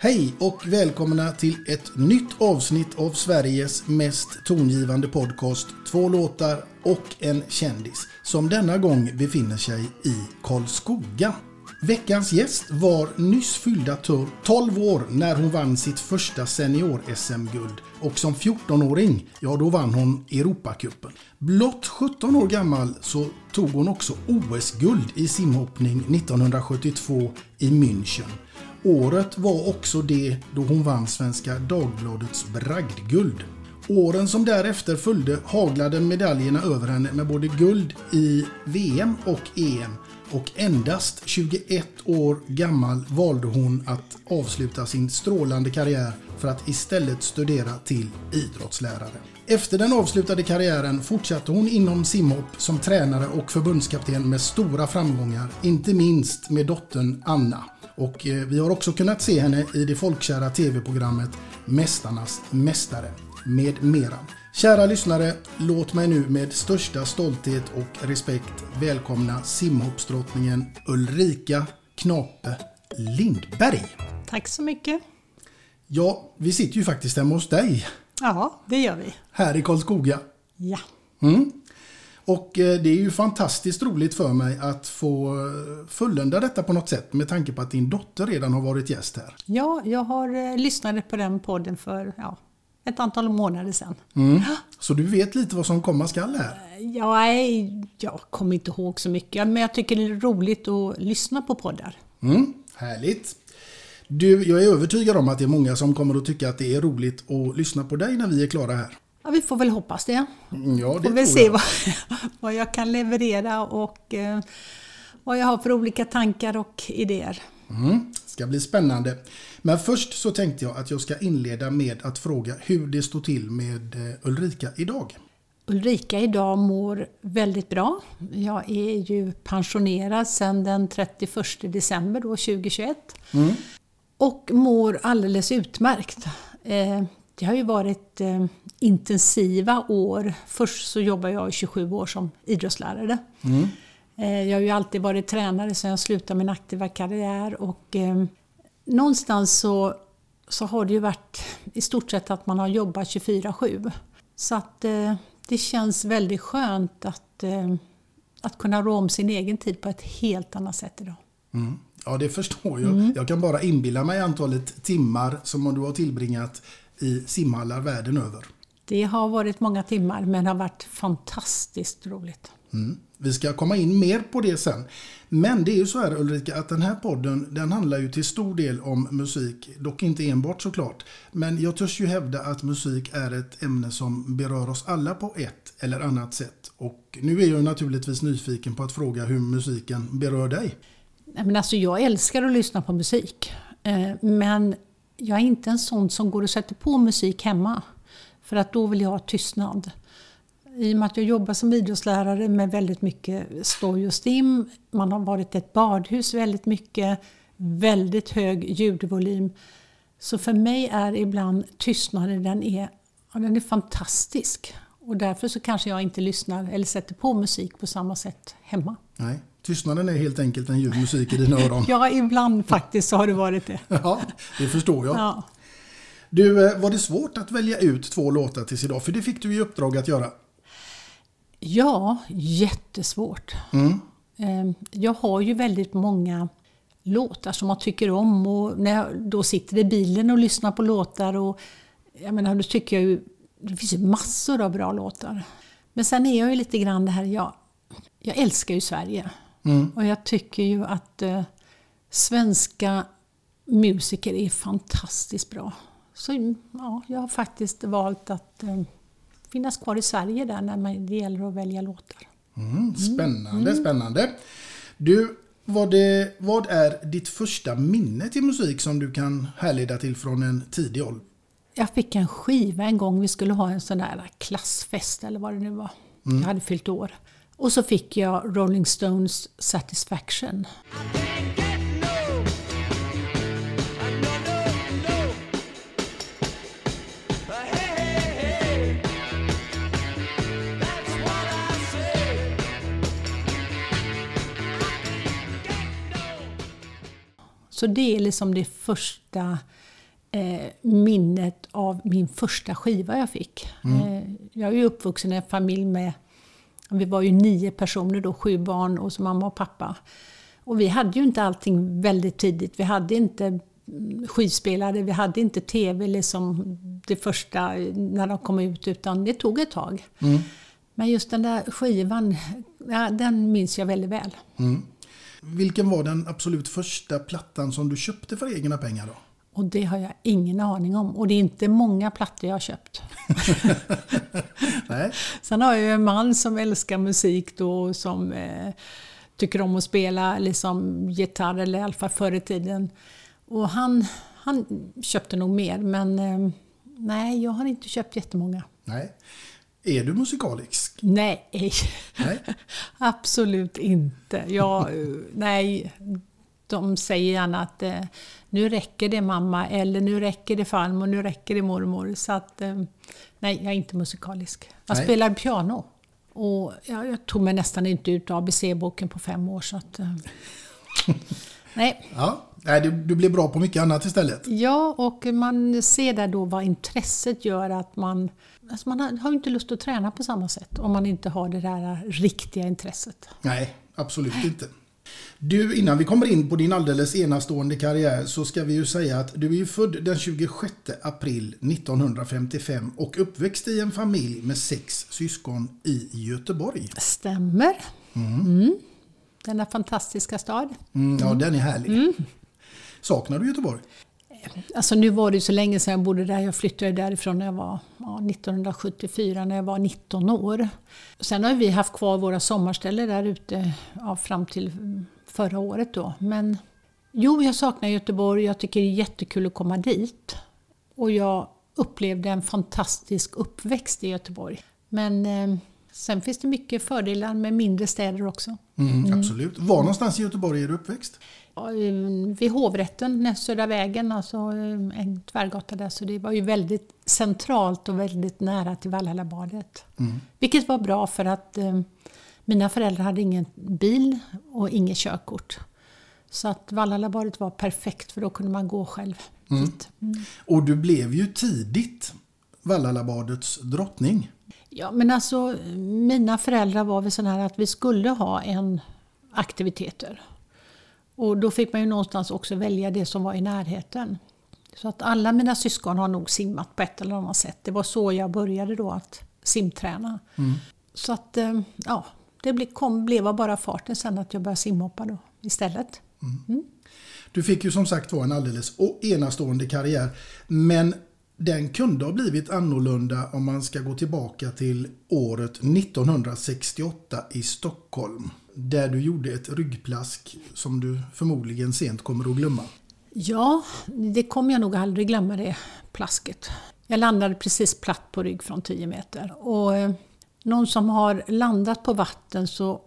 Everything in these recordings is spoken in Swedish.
Hej och välkomna till ett nytt avsnitt av Sveriges mest tongivande podcast Två låtar och en kändis som denna gång befinner sig i Karlskoga. Veckans gäst var nyss fyllda 12 år när hon vann sitt första senior-SM-guld och som 14-åring, ja då vann hon Europacupen. Blott 17 år gammal så tog hon också OS-guld i simhoppning 1972 i München. Året var också det då hon vann Svenska Dagbladets bragdguld. Åren som därefter följde haglade medaljerna över henne med både guld i VM och EM och endast 21 år gammal valde hon att avsluta sin strålande karriär för att istället studera till idrottslärare. Efter den avslutade karriären fortsatte hon inom simhopp som tränare och förbundskapten med stora framgångar, inte minst med dottern Anna. Och eh, vi har också kunnat se henne i det folkkära tv-programmet Mästarnas Mästare med mera. Kära lyssnare, låt mig nu med största stolthet och respekt välkomna simhoppsdrottningen Ulrika Knape Lindberg. Tack så mycket. Ja, vi sitter ju faktiskt hemma hos dig. Ja, det gör vi. Här i Karlskoga. Ja. Mm. Och eh, det är ju fantastiskt roligt för mig att få eh, fullända detta på något sätt med tanke på att din dotter redan har varit gäst här. Ja, jag har eh, lyssnat på den podden för ja, ett antal månader sedan. Mm. Så du vet lite vad som komma skall här? Ja, jag kommer inte ihåg så mycket, men jag tycker det är roligt att lyssna på poddar. Mm. Härligt! Du, jag är övertygad om att det är många som kommer att tycka att det är roligt att lyssna på dig när vi är klara här. Ja, vi får väl hoppas det. Mm, Ja, det får väl se vad, vad jag kan leverera och eh, vad jag har för olika tankar och idéer. Mm, ska bli spännande. Men först så tänkte jag att jag ska inleda med att fråga hur det står till med eh, Ulrika idag. Ulrika idag mår väldigt bra. Jag är ju pensionerad sedan den 31 december då, 2021. Mm. Och mår alldeles utmärkt. Eh, Det har ju varit eh, intensiva år. Först så jobbade jag i 27 år som idrottslärare. Mm. Eh, Jag har ju alltid varit tränare sen jag slutade min aktiva karriär. Och eh, någonstans så, så har det ju varit i stort sett att man har jobbat 24-7. Så att eh, det känns väldigt skönt att eh, att kunna rå om sin egen tid på ett helt annat sätt idag. Mm. Ja, det förstår jag. Mm. Jag kan bara inbilla mig antalet timmar som du har tillbringat i simhallar världen över. Det har varit många timmar men har varit fantastiskt roligt. Mm. Vi ska komma in mer på det sen. Men det är ju så här Ulrika att den här podden den handlar ju till stor del om musik. Dock inte enbart såklart. Men jag törs ju hävda att musik är ett ämne som berör oss alla på ett eller annat sätt. Och nu är jag naturligtvis nyfiken på att fråga hur musiken berör dig. Men alltså jag älskar att lyssna på musik. Eh, men jag är inte en sån som går och sätter på musik hemma. För att då vill jag ha tystnad. I och med att jag jobbar som idrottslärare med väldigt mycket stoj och stim. Man har varit i ett badhus väldigt mycket. Väldigt hög ljudvolym. Så för mig är ibland tystnaden den är, den är fantastisk. Och därför så kanske jag inte lyssnar eller sätter på musik på samma sätt hemma. Nej, tystnaden är helt enkelt en ljuv musik i dina öron. ja, ibland faktiskt så har det varit det. ja, det förstår jag. Ja. Du, eh, var det svårt att välja ut två låtar tills idag? För det fick du i uppdrag att göra. Ja, jättesvårt. Mm. Ehm, jag har ju väldigt många låtar som jag tycker om och när jag då sitter i bilen och lyssnar på låtar och jag menar, då tycker jag ju det finns ju massor av bra låtar. Men sen är jag ju lite grann det här, jag, jag älskar ju Sverige. Mm. Och jag tycker ju att eh, svenska musiker är fantastiskt bra. Så ja, jag har faktiskt valt att eh, finnas kvar i Sverige där när man, det gäller att välja låtar. Mm, spännande, mm. spännande. Du, vad, det, vad är ditt första minne till musik som du kan härleda till från en tidig ålder? Jag fick en skiva en gång, vi skulle ha en sån där klassfest eller vad det nu var. Mm. Jag hade fyllt år. Och så fick jag Rolling Stones Satisfaction. Så det är liksom det första eh, minnet av min första skiva jag fick. Mm. Eh, jag är ju uppvuxen i en familj med, vi var ju nio personer då, sju barn och så mamma och pappa. Och vi hade ju inte allting väldigt tidigt. Vi hade inte skivspelare, vi hade inte TV liksom det första när de kom ut, utan det tog ett tag. Mm. Men just den där skivan, ja, den minns jag väldigt väl. Mm. Vilken var den absolut första plattan som du köpte för egna pengar då? Och det har jag ingen aning om. Och det är inte många plattor jag har köpt. Nej. Sen har jag ju en man som älskar musik då som eh, tycker om att spela liksom gitarr, eller i alla fall förr i tiden. Och han, han köpte nog mer, men eh, nej, jag har inte köpt jättemånga. Nej. Är du musikalisk? Nej, nej? absolut inte. Jag, nej, de säger gärna att eh, nu räcker det mamma, eller nu räcker det farmor, nu räcker det mormor. Så att, eh, nej, jag är inte musikalisk. Jag nej. spelar piano. Och jag, jag, tog mig nästan inte ut ABC-boken på fem år. Så att, eh, nej. Ja, du, du blir bra på mycket annat istället. Ja, och man ser där då vad intresset gör att man Alltså man har, ju inte lust att träna på samma sätt om man inte har det där riktiga intresset. Nej, absolut inte. Du, innan vi kommer in på din alldeles enastående karriär så ska vi ju säga att du är ju född den 26 april 1955 och uppväxt i en familj med sex syskon i Göteborg. Stämmer. Mm. Mm. Denna fantastiska stad. Mm, ja, den är härlig. Mm. Saknar du Göteborg? Alltså nu var det så länge sedan jag bodde där. Jag flyttade därifrån när jag var ja, 1974 när jag var 19 år. Sen har vi haft kvar våra sommarställen där ute ja, fram till förra året då. Men jo, jag saknar Göteborg. Jag tycker det är jättekul att komma dit. Och jag upplevde en fantastisk uppväxt i Göteborg. Men eh, sen finns det mycket fördelar med mindre städer också. Mm, mm. Absolut. Var någonstans i Göteborg är du uppväxt? vid hovrätten, Södra vägen, alltså eh, en tvärgata där. Så det var ju väldigt centralt och väldigt nära till Valhallabadet. Mm. Vilket var bra för att eh, mina föräldrar hade ingen bil och inget körkort. Så att Valhallabadet var perfekt för då kunde man gå själv mm. dit. Mm. Och du blev ju tidigt Valhallabadets drottning. Ja, men alltså mina föräldrar var väl sådana här att vi skulle ha en aktiviteter. Och då fick man ju någonstans också välja det som var i närheten. Så att alla mina syskon har nog simmat på ett eller annat sätt. Det var så jag började då att simträna. Mm. Så att, eh, ja, det kom, blev bara farten sen att jag började simhoppa då istället. Mm. Mm. Du fick ju som sagt var en alldeles enastående karriär. Men den kunde ha blivit annorlunda om man ska gå tillbaka till året 1968 i Stockholm. Där du gjorde ett ryggplask som du förmodligen sent kommer att glömma. Ja, det kommer jag nog aldrig glömma det plasket. Jag landade precis platt på rygg från 10 meter. Och eh, någon som har landat på vatten så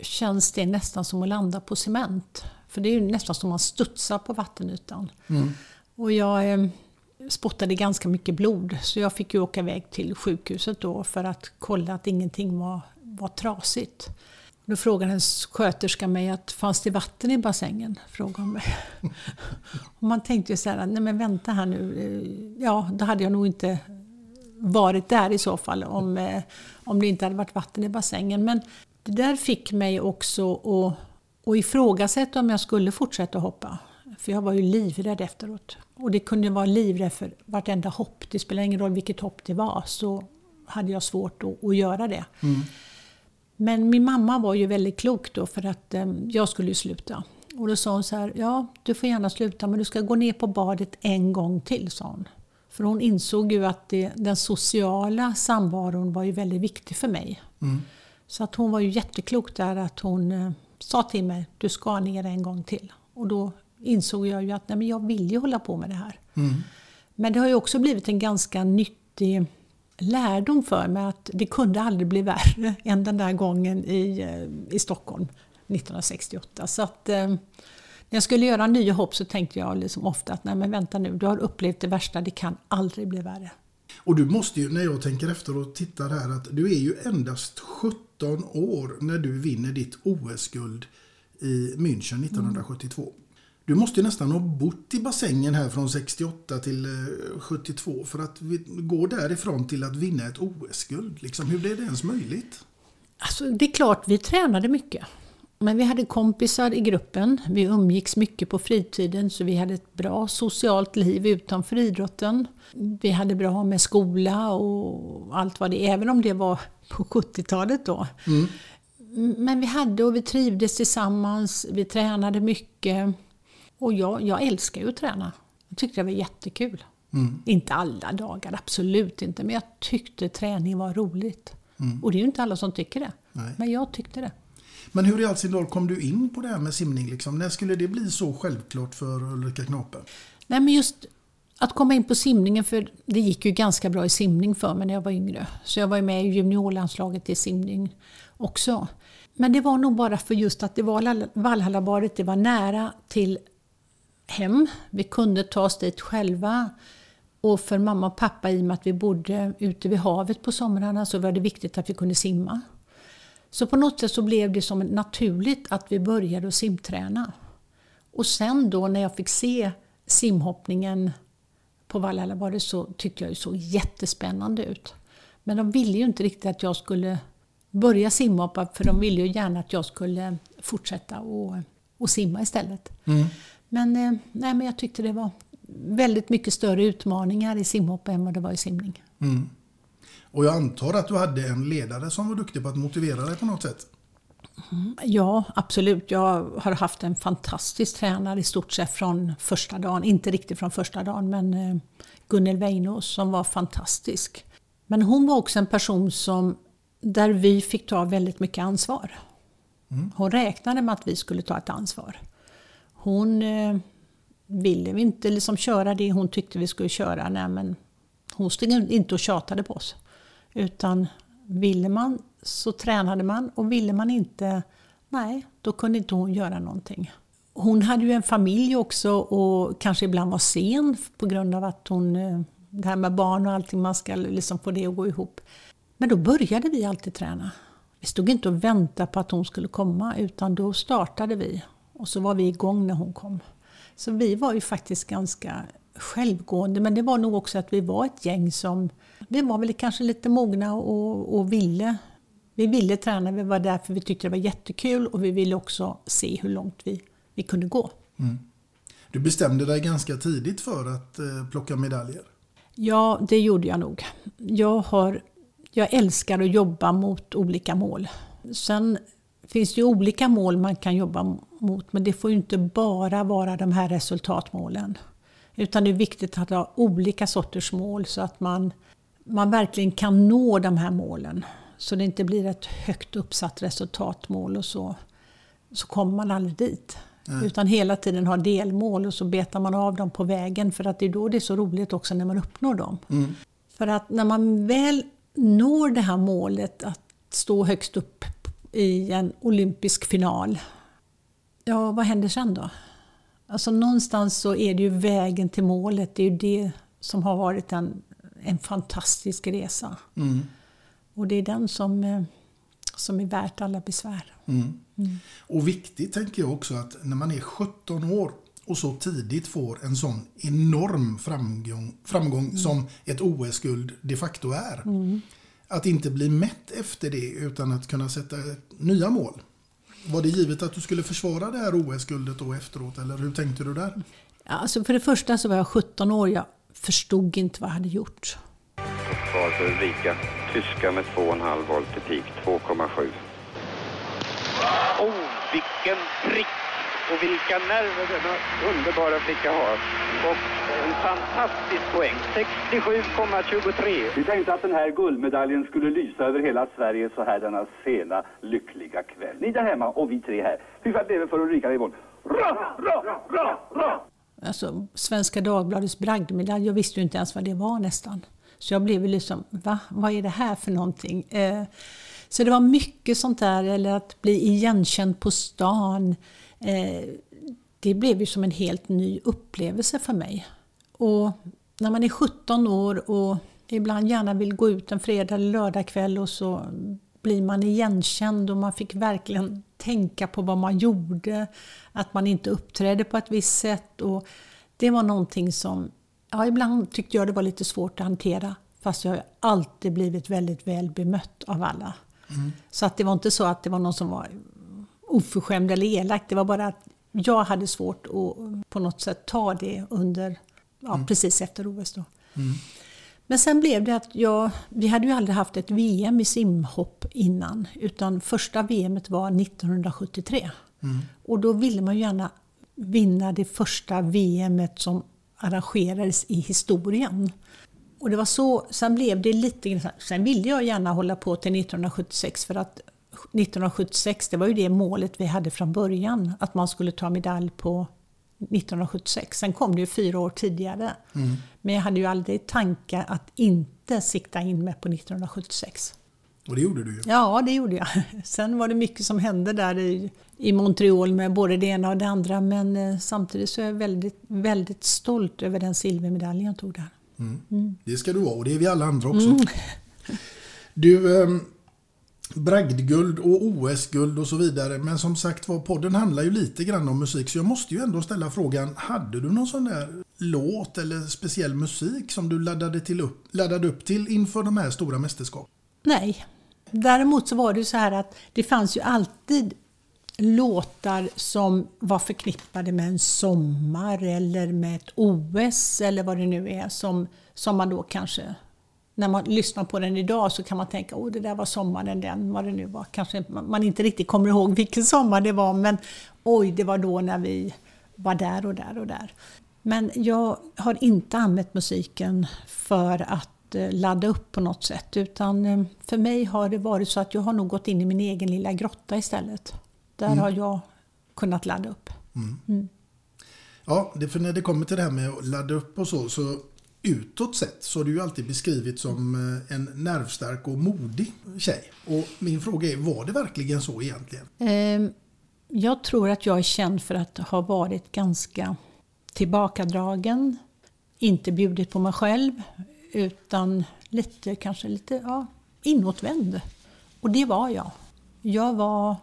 känns det nästan som att landa på cement. För det är ju nästan som att man studsar på vattenytan. Mm. Och jag eh, spottade ganska mycket blod så jag fick ju åka iväg till sjukhuset då för att kolla att ingenting var, var trasigt. Då frågade en sköterska mig att fanns det vatten i bassängen? Frågade hon mig. Och man tänkte ju så här, nej men vänta här nu. Ja, då hade jag nog inte varit där i så fall om, eh, om det inte hade varit vatten i bassängen. Men det där fick mig också att, att ifrågasätta om jag skulle fortsätta hoppa. För jag var ju livrädd efteråt. Och det kunde vara livrädd för vartenda hopp. Det spelar ingen roll vilket hopp det var så hade jag svårt att, att göra det. Mm. Men min mamma var ju väldigt klok då för att eh, jag skulle ju sluta. Och då sa hon så här, ja du får gärna sluta men du ska gå ner på badet en gång till, sa hon. För hon insåg ju att det, den sociala samvaron var ju väldigt viktig för mig. Mm. Så att hon var ju jätteklok där att hon eh, sa till mig, du ska ner en gång till. Och då insåg jag ju att nej, men jag vill ju hålla på med det här. Mm. Men det har ju också blivit en ganska nyttig lärdom för mig att det kunde aldrig bli värre än den där gången i, eh, i Stockholm 1968. Så att, eh, när jag skulle göra nya hopp så tänkte jag liksom ofta att nej men vänta nu, du har upplevt det värsta, det kan aldrig bli värre. Och du måste ju, när jag tänker efter och tittar här, att du är ju endast 17 år när du vinner ditt OS-guld i München 1972. Mm. Du måste nästan ha bott i bassängen här från 68 till 72 eh, för att gå därifrån till att vinna ett OS-guld. Liksom, hur blev det ens möjligt? Alltså, det är klart, vi tränade mycket. Men vi hade kompisar i gruppen, vi umgicks mycket på fritiden så vi hade ett bra socialt liv utanför idrotten. Vi hade bra med skola och allt vad det även om det var på 70-talet då. Mm. Men vi hade och vi trivdes tillsammans, vi tränade mycket. Och jag, jag älskar ju att träna. Jag tyckte det var jättekul. Mm. Inte alla dagar, absolut inte. Men jag tyckte träning var roligt. Mm. Och det är ju inte alla som tycker det. Nej. Men jag tyckte det. Men hur i all sin kom du in på det här med simning? Liksom? När skulle det bli så självklart för Ulrika Knape? Nej, men just att komma in på simningen, för det gick ju ganska bra i simning för mig när jag var yngre. Så jag var ju med i juniorlandslaget i simning också. Men det var nog bara för just att det var Valhallabadet, det var nära till hem. Vi kunde ta oss dit själva. Och för mamma och pappa, i och med att vi bodde ute vid havet på somrarna, så var det viktigt att vi kunde simma. Så på något sätt så blev det som naturligt att vi började att simträna. Och sen då när jag fick se simhoppningen på Vallhalla så tyckte jag det såg jättespännande ut. Men de ville ju inte riktigt att jag skulle börja simhoppa för de ville ju gärna att jag skulle fortsätta och, och simma istället. Mm. Men, eh, nej, men jag tyckte det var väldigt mycket större utmaningar i simhopp än vad det var i simning. Mm. Och jag antar att du hade en ledare som var duktig på att motivera dig på något sätt? Mm, ja, absolut. Jag har haft en fantastisk tränare i stort sett från första dagen. Inte riktigt från första dagen, men eh, Gunnel Weinås som var fantastisk. Men hon var också en person som, där vi fick ta väldigt mycket ansvar. Mm. Hon räknade med att vi skulle ta ett ansvar. Hon eh, ville inte liksom köra det hon tyckte vi skulle köra. Nej, men hon stod inte och tjatade på oss. Utan ville man så tränade man och ville man inte, nej, då kunde inte hon göra någonting. Hon hade ju en familj också och kanske ibland var sen på grund av att hon, eh, det här med barn och allting, man ska liksom få det att gå ihop. Men då började vi alltid träna. Vi stod inte och väntade på att hon skulle komma utan då startade vi. Och så var vi igång när hon kom. Så vi var ju faktiskt ganska självgående men det var nog också att vi var ett gäng som vi var väl kanske lite mogna och, och ville. Vi ville träna, vi var där för vi tyckte det var jättekul och vi ville också se hur långt vi, vi kunde gå. Mm. Du bestämde dig ganska tidigt för att eh, plocka medaljer. Ja, det gjorde jag nog. Jag, har, jag älskar att jobba mot olika mål. Sen finns det olika mål man kan jobba mot, men det får ju inte bara vara de här resultatmålen. Utan det är viktigt att ha olika sorters mål så att man, man verkligen kan nå de här målen. Så det inte blir ett högt uppsatt resultatmål och så, så kommer man aldrig dit. Nej. Utan hela tiden ha delmål och så betar man av dem på vägen för att det är då det är så roligt också när man uppnår dem. Mm. För att när man väl når det här målet att stå högst upp i en olympisk final, ja vad händer sen då? Alltså någonstans så är det ju vägen till målet, det är ju det som har varit en, en fantastisk resa. Mm. Och det är den som, eh, som är värt alla besvär. Mm. Mm. Och viktigt tänker jag också att när man är 17 år och så tidigt får en sån enorm framgång, framgång mm. som ett OS-guld de facto är. Att inte bli mätt efter det utan att kunna sätta nya mål. Var det givet att du skulle försvara det här OS-guldet då efteråt eller hur tänkte du där? Alltså för det första så var jag 17 år. Jag förstod inte vad jag hade gjort. Kvar för Ulrika. Tyska med 2,5 volt i peak, 2,7. Oh, vilken prick! Och vilka nerver denna underbara flicka har. Och en fantastisk poäng, 67,23. Vi tänkte att den här guldmedaljen skulle lysa över hela Sverige så här denna sena, lyckliga kväll. Ni där hemma och vi tre här. Hur fan blev det för Ulrika Weiboll? Ra, ra, ra, ra! Alltså, Svenska Dagbladets bragdmedalj, jag visste ju inte ens vad det var nästan. Så jag blev liksom, va? Vad är det här för någonting? Eh, så det var mycket sånt där, eller att bli igenkänd på stan. Eh, det blev ju som en helt ny upplevelse för mig. Och när man är 17 år och ibland gärna vill gå ut en fredag eller lördagkväll och så blir man igenkänd och man fick verkligen tänka på vad man gjorde. Att man inte uppträdde på ett visst sätt. Och det var någonting som, ja ibland tyckte jag det var lite svårt att hantera. Fast jag har alltid blivit väldigt väl bemött av alla. Mm. Så att det var inte så att det var någon som var oförskämd eller elak. Det var bara att jag hade svårt att på något sätt ta det under, ja, mm. precis efter OS. Då. Mm. Men sen blev det att jag, vi hade ju aldrig haft ett VM i simhopp innan. Utan första VMet var 1973. Mm. Och då ville man ju gärna vinna det första VMet som arrangerades i historien. Och det var så, sen blev det lite Sen ville jag gärna hålla på till 1976 för att 1976, det var ju det målet vi hade från början, att man skulle ta medalj på 1976. Sen kom det ju fyra år tidigare. Mm. Men jag hade ju aldrig tankar att inte sikta in mig på 1976. Och det gjorde du ju. Ja, det gjorde jag. Sen var det mycket som hände där i, i Montreal med både det ena och det andra. Men eh, samtidigt så är jag väldigt, väldigt stolt över den silvermedaljen jag tog där. Mm. Mm. Det ska du vara och det är vi alla andra också. Mm. Du, eh, bragdguld och OS-guld och så vidare. Men som sagt var, podden handlar ju lite grann om musik. Så jag måste ju ändå ställa frågan, hade du någon sån där låt eller speciell musik som du laddade, till upp, laddade upp till inför de här stora mästerskapen? Nej. Däremot så var det ju så här att det fanns ju alltid låtar som var förknippade med en sommar eller med ett OS eller vad det nu är som, som man då kanske när man lyssnar på den idag så kan man tänka att det där var sommaren den, vad det nu var. Kanske man inte riktigt kommer ihåg vilken sommar det var men oj, det var då när vi var där och där och där. Men jag har inte använt musiken för att eh, ladda upp på något sätt utan eh, för mig har det varit så att jag har nog gått in i min egen lilla grotta istället. Där mm. har jag kunnat ladda upp. Mm. Mm. Ja, det, för när det kommer till det här med att ladda upp och så, så utåt sett så har du ju alltid beskrivit som eh, en nervstark och modig tjej. Och min fråga är, var det verkligen så egentligen? Ehm, jag tror att jag är känd för att ha varit ganska tillbakadragen, inte bjudit på mig själv, utan lite, kanske lite ja, inåtvänd. Och det var jag. Jag var,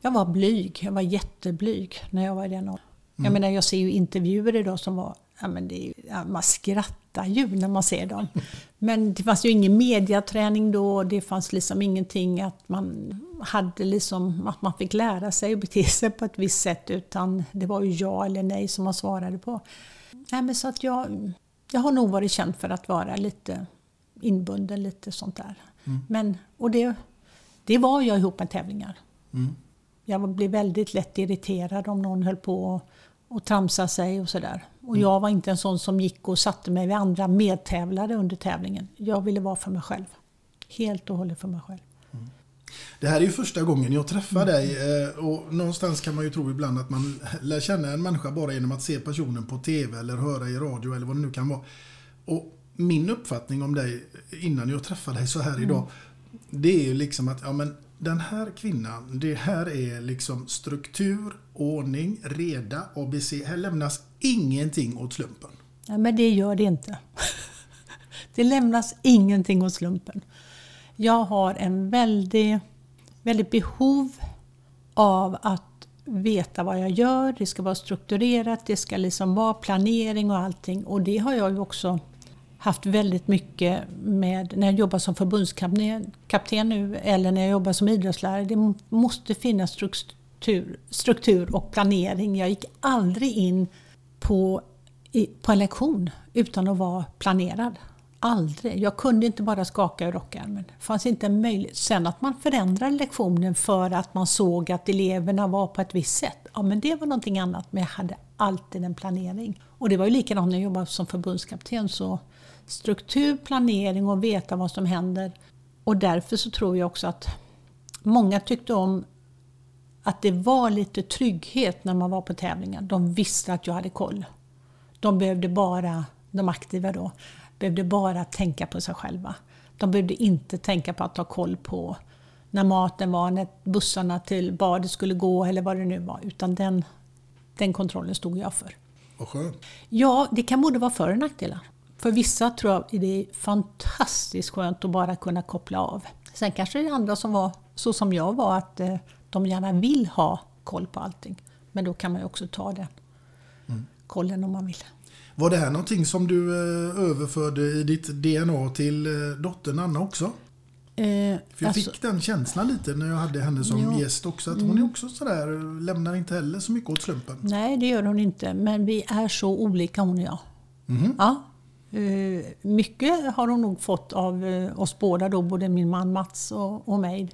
jag var blyg, jag var jätteblyg när jag var i den åldern. Mm. Jag menar, jag ser ju intervjuer idag som var ja, men det är, ja, man skrattar ju när man ser dem. Men det fanns ju ingen mediaträning då, det fanns liksom ingenting att man hade liksom, att man fick lära sig att bete sig på ett visst sätt utan det var ju ja eller nej som man svarade på. Nej, men så att jag, jag har nog varit känd för att vara lite inbunden, lite sånt där. Men, och det, det var jag ihop med tävlingar. Jag blev väldigt lätt irriterad om någon höll på och, och tramsa sig och sådär. Och jag var inte en sån som gick och satte mig vid andra medtävlare under tävlingen. Jag ville vara för mig själv. Helt och hållet för mig själv. Det här är ju första gången jag träffar dig eh, och någonstans kan man ju tro ibland att man lär känna en människa bara genom att se personen på TV eller höra i radio eller vad det nu kan vara. Och min uppfattning om dig innan jag träffade dig så här idag det är ju liksom att ja, men den här kvinnan, det här är liksom struktur, ordning, reda, ABC. Här lämnas ingenting åt slumpen. Nej, men det gör det inte. Det lämnas ingenting åt slumpen. Jag har en väldigt, väldigt behov av att veta vad jag gör. Det ska vara strukturerat, det ska liksom vara planering och allting. Och det har jag ju också haft väldigt mycket med när jag jobbar som förbundskapten nu eller när jag jobbar som idrottslärare. Det måste finnas struktur, struktur och planering. Jag gick aldrig in på, i, på en lektion utan att vara planerad. Aldrig. Jag kunde inte bara skaka ur rockärmen. Det fanns inte en möjlighet. Sen att man förändrade lektionen för att man såg att eleverna var på ett visst sätt. Ja, men det var någonting annat. Men jag hade alltid en planering. Och det var ju likadant när jag jobbade som förbundskapten. Så struktur, planering och veta vad som händer. Och därför så tror jag också att många tyckte om att det var lite trygghet när man var på tävlingar. De visste att jag hade koll. De behövde bara, de aktiva då, behövde bara tänka på sig själva. De behövde inte tänka på att ha koll på när maten var, när bussarna till badet skulle gå eller vad det nu var. Utan den, den kontrollen stod jag för. Vad skönt. Ja, det kan både vara för och nackdelar. För vissa tror jag det är fantastiskt skönt att bara kunna koppla av. Sen kanske det är andra som var så som jag var, att eh, de gärna vill ha koll på allting. Men då kan man ju också ta den kollen om man vill. Var det här någonting som du eh, överförde i ditt DNA till eh, dottern Anna också? Eh, För jag alltså- fick den känslan lite när jag hade henne som. Mm. gäst också. Att hon är också sådär, lämnar inte heller så mycket åt slumpen. Nej, det gör hon inte. Men vi är så olika hon och jag. Ja. Eh, Mycket har hon nog fått av oss båda, då, både min man Mats och, och mig.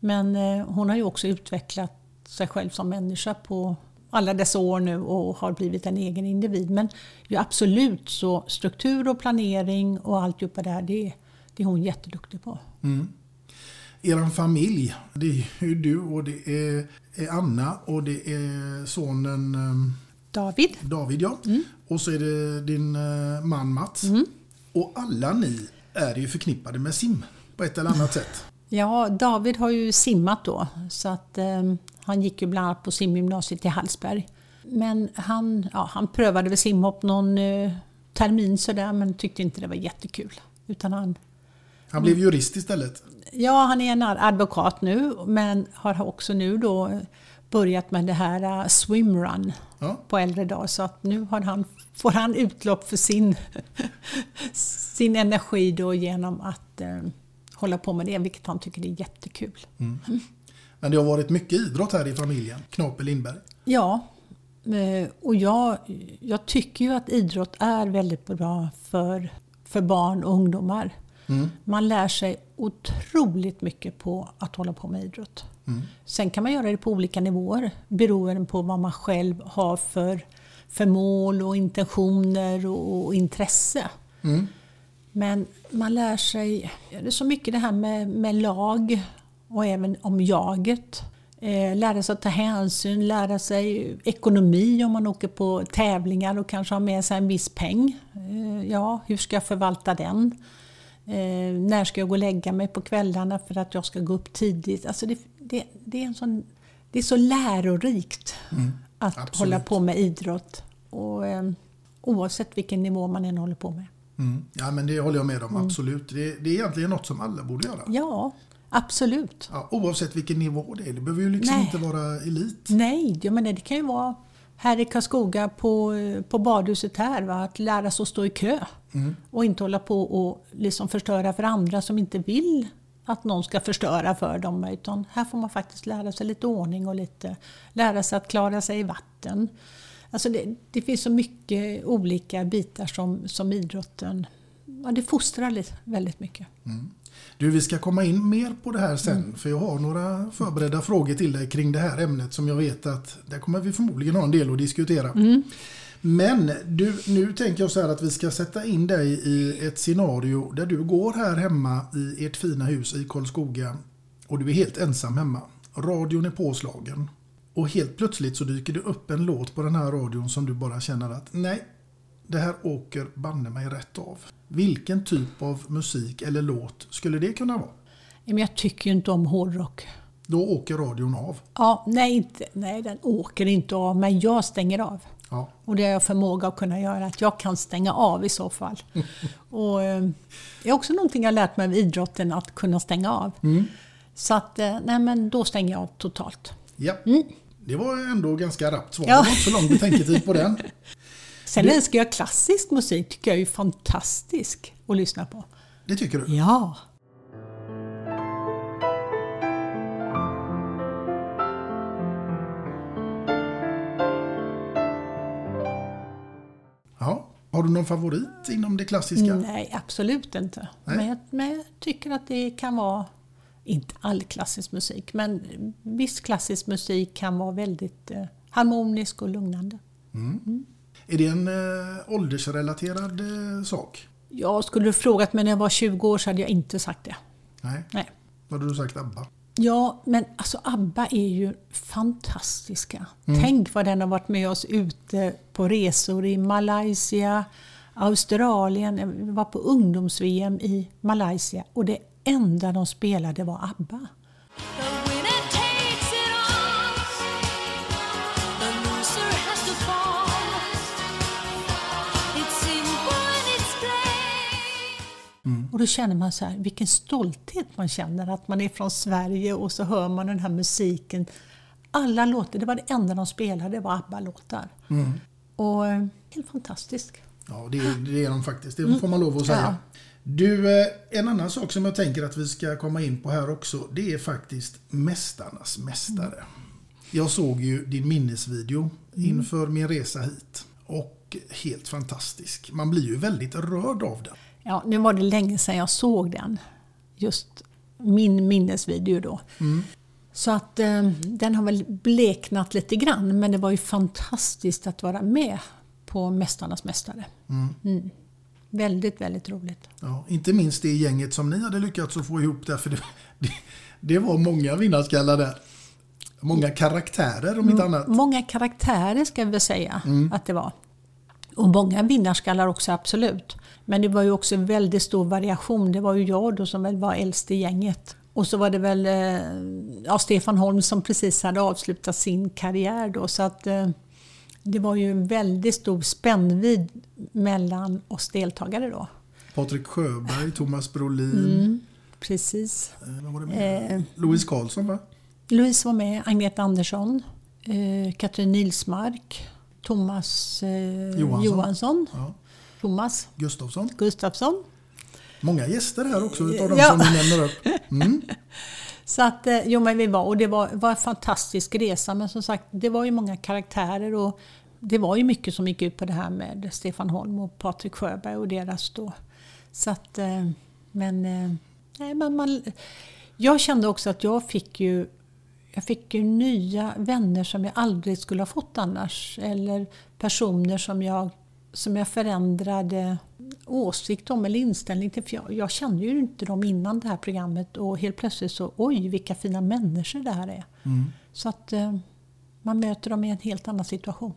Men eh, hon har ju också utvecklat sig själv som människa på alla dessa år nu och har blivit en egen individ. Men ju absolut så struktur och planering och alltihopa där, det, det är hon jätteduktig på. Eran familj, det är ju du och det är, Anna och det är sonen eh, David. David. Ja. Mm. Och så är det din eh, man Mats. Och alla ni är ju förknippade med sim på ett eller annat sätt. Ja, David har ju simmat då. Så att, eh, han gick ju bland annat på simgymnasiet i Hallsberg. Men han, ja, han prövade väl simhopp någon eh, termin sådär men tyckte inte det var jättekul. Utan han, Han blev jurist istället. ja, han är en advokat nu men har också nu då börjat med det här uh, swimrun Ja. på äldre dagar. Så att nu han, får han utlopp för sin, sin energi då genom att eh, hålla på med det, vilket han tycker är jättekul. Men det har varit mycket idrott här i familjen. Knape Lindberg. Ja, eh, och jag, jag tycker ju att idrott är väldigt bra för, för barn och ungdomar. Man lär sig otroligt mycket på att hålla på med idrott. Sen kan man göra det på olika nivåer beroende på vad man själv har för, för mål och intentioner och, och intresse. Men man lär sig det är så mycket det här med, med lag och även om jaget. Eh, lära sig att ta hänsyn, lära sig ekonomi om man åker på tävlingar och kanske har med sig en viss peng. Eh, ja, hur ska jag förvalta den? Eh, när ska jag gå och lägga mig på kvällarna för att jag ska gå upp tidigt? Alltså det, det, det, är, en sån, det är så lärorikt att absolut. hålla på med idrott. Och, oavsett vilken nivå man än håller på med. Mm. Ja, men det håller jag med om. Absolut. Det, det är egentligen något som alla borde göra. Ja, absolut. Ja, oavsett vilken nivå det är. Det behöver ju liksom Nej. inte vara elit. Nej, jag menar, det kan ju vara här i Karlskoga på, på badhuset här, va? att lära sig att stå i kö. Mm. Och inte hålla på och liksom förstöra för andra som inte vill att någon ska förstöra för dem. Utan här får man faktiskt lära sig lite ordning och lite lära sig att klara sig i vatten. Alltså det, det finns så mycket olika bitar som, som idrotten ja, det fostrar lite, väldigt mycket. Mm. Du, vi ska komma in mer på det här sen, Mm. för jag har några förberedda frågor till dig kring det här ämnet som jag vet att där kommer vi förmodligen ha en del att diskutera. Mm. Men du, nu tänker jag så här att vi ska sätta in dig i ett scenario där du går här hemma i ert fina hus i Karlskoga och du är helt ensam hemma. Radion är påslagen och helt plötsligt så dyker det upp en låt på den här radion som du bara känner att nej, det här åker banne mig rätt av. Vilken typ av musik eller låt skulle det kunna vara? Men jag tycker ju inte om hårdrock. Då åker radion av. Ja, nej, inte, nej, den åker inte av, men jag stänger av. Ja. Och det har jag förmåga att kunna göra, att jag kan stänga av i så fall. och, eh, det är också någonting jag lärt mig av idrotten, att kunna stänga av. Mm. Så att, eh, nej men då stänger jag av totalt. Ja. Det var ändå ganska rappt svar. Ja. Det var inte så lång betänketid på den. Sen Du- älskar jag klassisk musik, tycker jag är fantastisk att lyssna på. Det tycker du? Ja. Ja. Har du någon favorit inom det klassiska? Nej, absolut inte. Nej. Men jag, men jag tycker att det kan vara, inte all klassisk musik, men viss klassisk musik kan vara väldigt eh, harmonisk och lugnande. Mm. Är det en eh, åldersrelaterad eh, sak? Jag skulle du frågat mig när jag var 20 år så hade jag inte sagt det. Nej. Nej. Vad hade du sagt ABBA? Ja, men alltså ABBA är ju fantastiska. Mm. Tänk vad den har varit med oss ute på resor i Malaysia, Australien. Vi var på ungdoms-VM i Malaysia och det enda de spelade var ABBA. Och då känner man så här, vilken stolthet man känner att man är från Sverige och så hör man den här musiken. Alla låtar, det var det enda de spelade, det var ABBA-låtar. Mm. Och eh, helt fantastiskt. Ja, det, är- det är de faktiskt. Det får man lov att säga. Ja. Du, eh, en annan sak som jag tänker att vi ska komma in på här också, det är faktiskt Mästarnas Mästare. Jag såg ju din minnesvideo inför min resa hit. Och helt fantastisk. Man blir ju väldigt rörd av den. Ja, nu var det länge sedan jag såg den. Just min minnesvideo då. Mm. Så att eh, den har väl bleknat lite grann, men det var ju fantastiskt att vara med på Mästarnas Mästare. Mm. Mm. Väldigt, väldigt roligt. Ja, inte minst det gänget som ni hade lyckats att få ihop där. För det, det, det var många vinnarskallar där. Många karaktärer om inte annat. Många karaktärer ska vi säga Mm. att det var. Och många vinnarskallar också, absolut. Men det var ju också väldigt stor variation. Det var ju jag då som väl var äldst i gänget. Och så var det väl eh, ja, Stefan Holm som precis hade avslutat sin karriär då. Så att eh, det var ju en väldigt stor spännvidd mellan oss deltagare då. Patrik Sjöberg, Thomas Brolin, Mm, precis. eh, var det mer? Eh, Louise Karlsson va? Louise var med, Agneta Andersson, eh, Katrin Nilsmark, Thomas eh, Johansson. Johansson, Ja. Thomas Gustafsson. Gustafsson. Många gäster här också utav de Ja. som ni nämner upp. Mm. Så att, eh, jo men vi var, och det var, var en fantastisk resa. Men som sagt, det var ju många karaktärer och det var ju mycket som gick ut på det här med Stefan Holm och Patrik Sjöberg och deras då. Så att, eh, men, eh, nej, men man, jag kände också att jag fick ju jag fick ju nya vänner som jag aldrig skulle ha fått annars. Eller personer som jag, som jag förändrade åsikt om eller inställning till. För jag, jag kände ju inte dem innan det här programmet och helt plötsligt så, oj vilka fina människor det här är. Mm. Så att eh, man möter dem i en helt annan situation.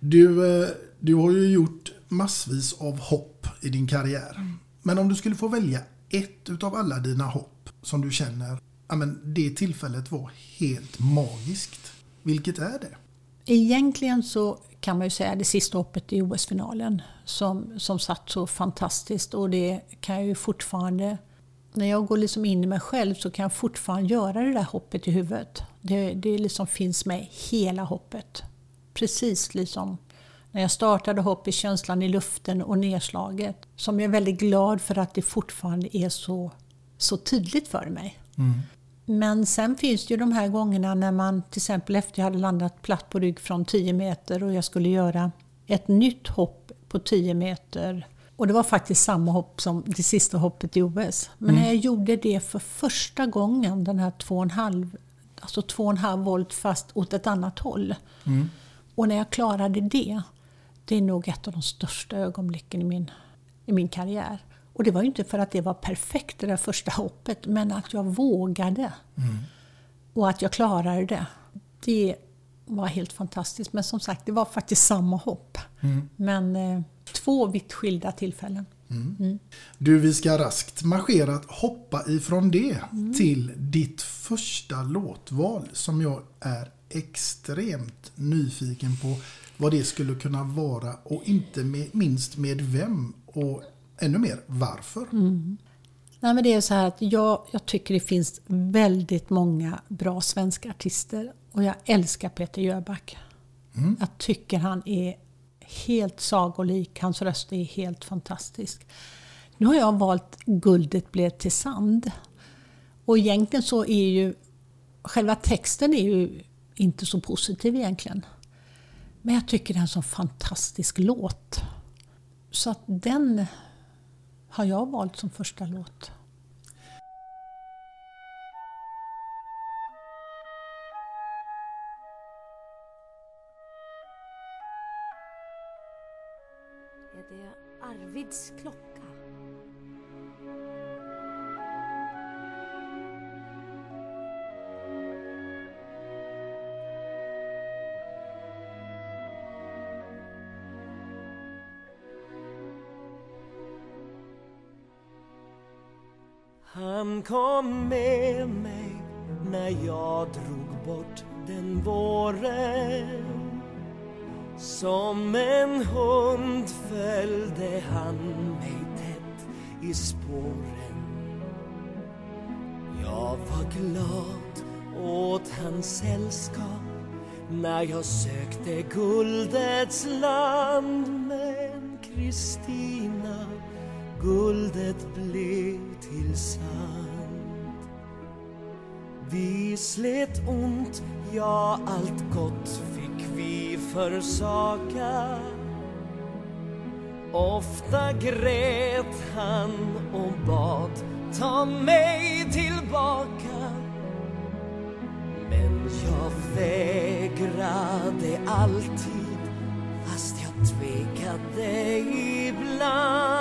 Du, eh, du har ju gjort massvis av hopp i din karriär. Men om du skulle få välja ett utav alla dina hopp som du känner, ja men det tillfället var helt magiskt. Vilket är det? Egentligen så kan man ju säga det sista hoppet i OS-finalen som, som satt så fantastiskt och det kan jag ju fortfarande när jag går liksom in i mig själv så kan jag fortfarande göra det där hoppet i huvudet. Det, det liksom finns med hela hoppet. Precis liksom när jag startade hopp i känslan i luften och nedslaget. Som jag är väldigt glad för att det fortfarande är så, så tydligt för mig. Mm. Men sen finns det ju de här gångerna när man till exempel efter jag hade landat platt på rygg från 10 meter och jag skulle göra ett nytt hopp på 10 meter. Och det var faktiskt samma hopp som det sista hoppet i OS. Men Mm. när jag gjorde det för första gången, den här 2,5 alltså 2,5 volt fast åt ett annat håll. Mm. Och när jag klarade det, det är nog ett av de största ögonblicken i min, i min karriär. Och det var ju inte för att det var perfekt det där första hoppet, men att jag vågade. Mm. Och att jag klarade det. Det var helt fantastiskt. Men som sagt, det var faktiskt samma hopp. Mm. Men eh, två vitt skilda tillfällen. Mm. Du, vi ska raskt marschera att hoppa ifrån det Mm. till ditt första låtval som jag är extremt nyfiken på vad det skulle kunna vara och inte med, minst med vem och ännu mer varför. Mm. Nej, men det är så här att jag, jag tycker det finns väldigt många bra svenska artister och jag älskar Peter Jöback. Mm. Jag tycker han är helt sagolik, hans röst är helt fantastisk. Nu har jag valt Guldet blev till sand. Och egentligen så är ju själva texten är ju inte så positiv egentligen. Men jag tycker det är en så fantastisk låt. Så att den har jag valt som första låt. Han kom med mig när jag drog bort den våren. Som en hund följde han mig tätt i spåren. Jag var glad åt hans sällskap när jag sökte guldets land. Men Kristina, guldet blev till sand. Vi slet ont, ja allt gott fick vi försaka. Ofta grät han och bad ta mig tillbaka. Men jag vägrade alltid fast jag tvekade ibland.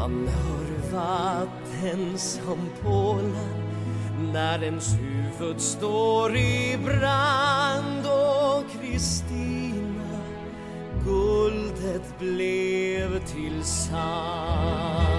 Man hör vatten som pålar när ens huvud står i brand. Och Kristina, guldet blev till sand.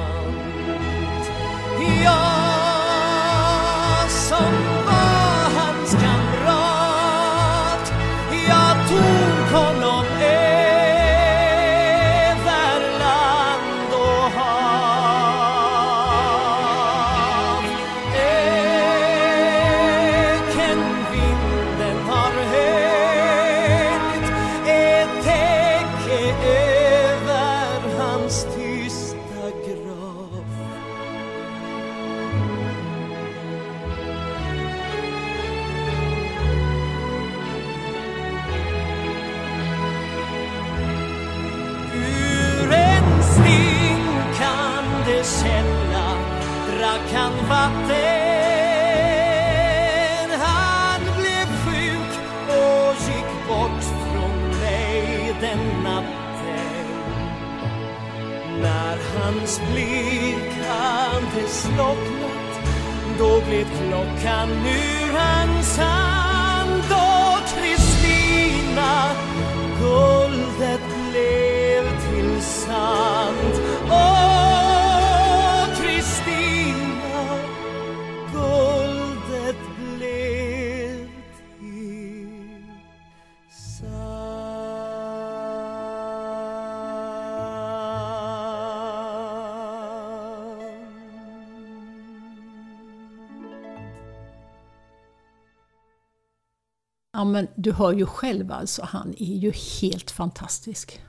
Men du hör ju själv alltså, han är ju helt fantastisk.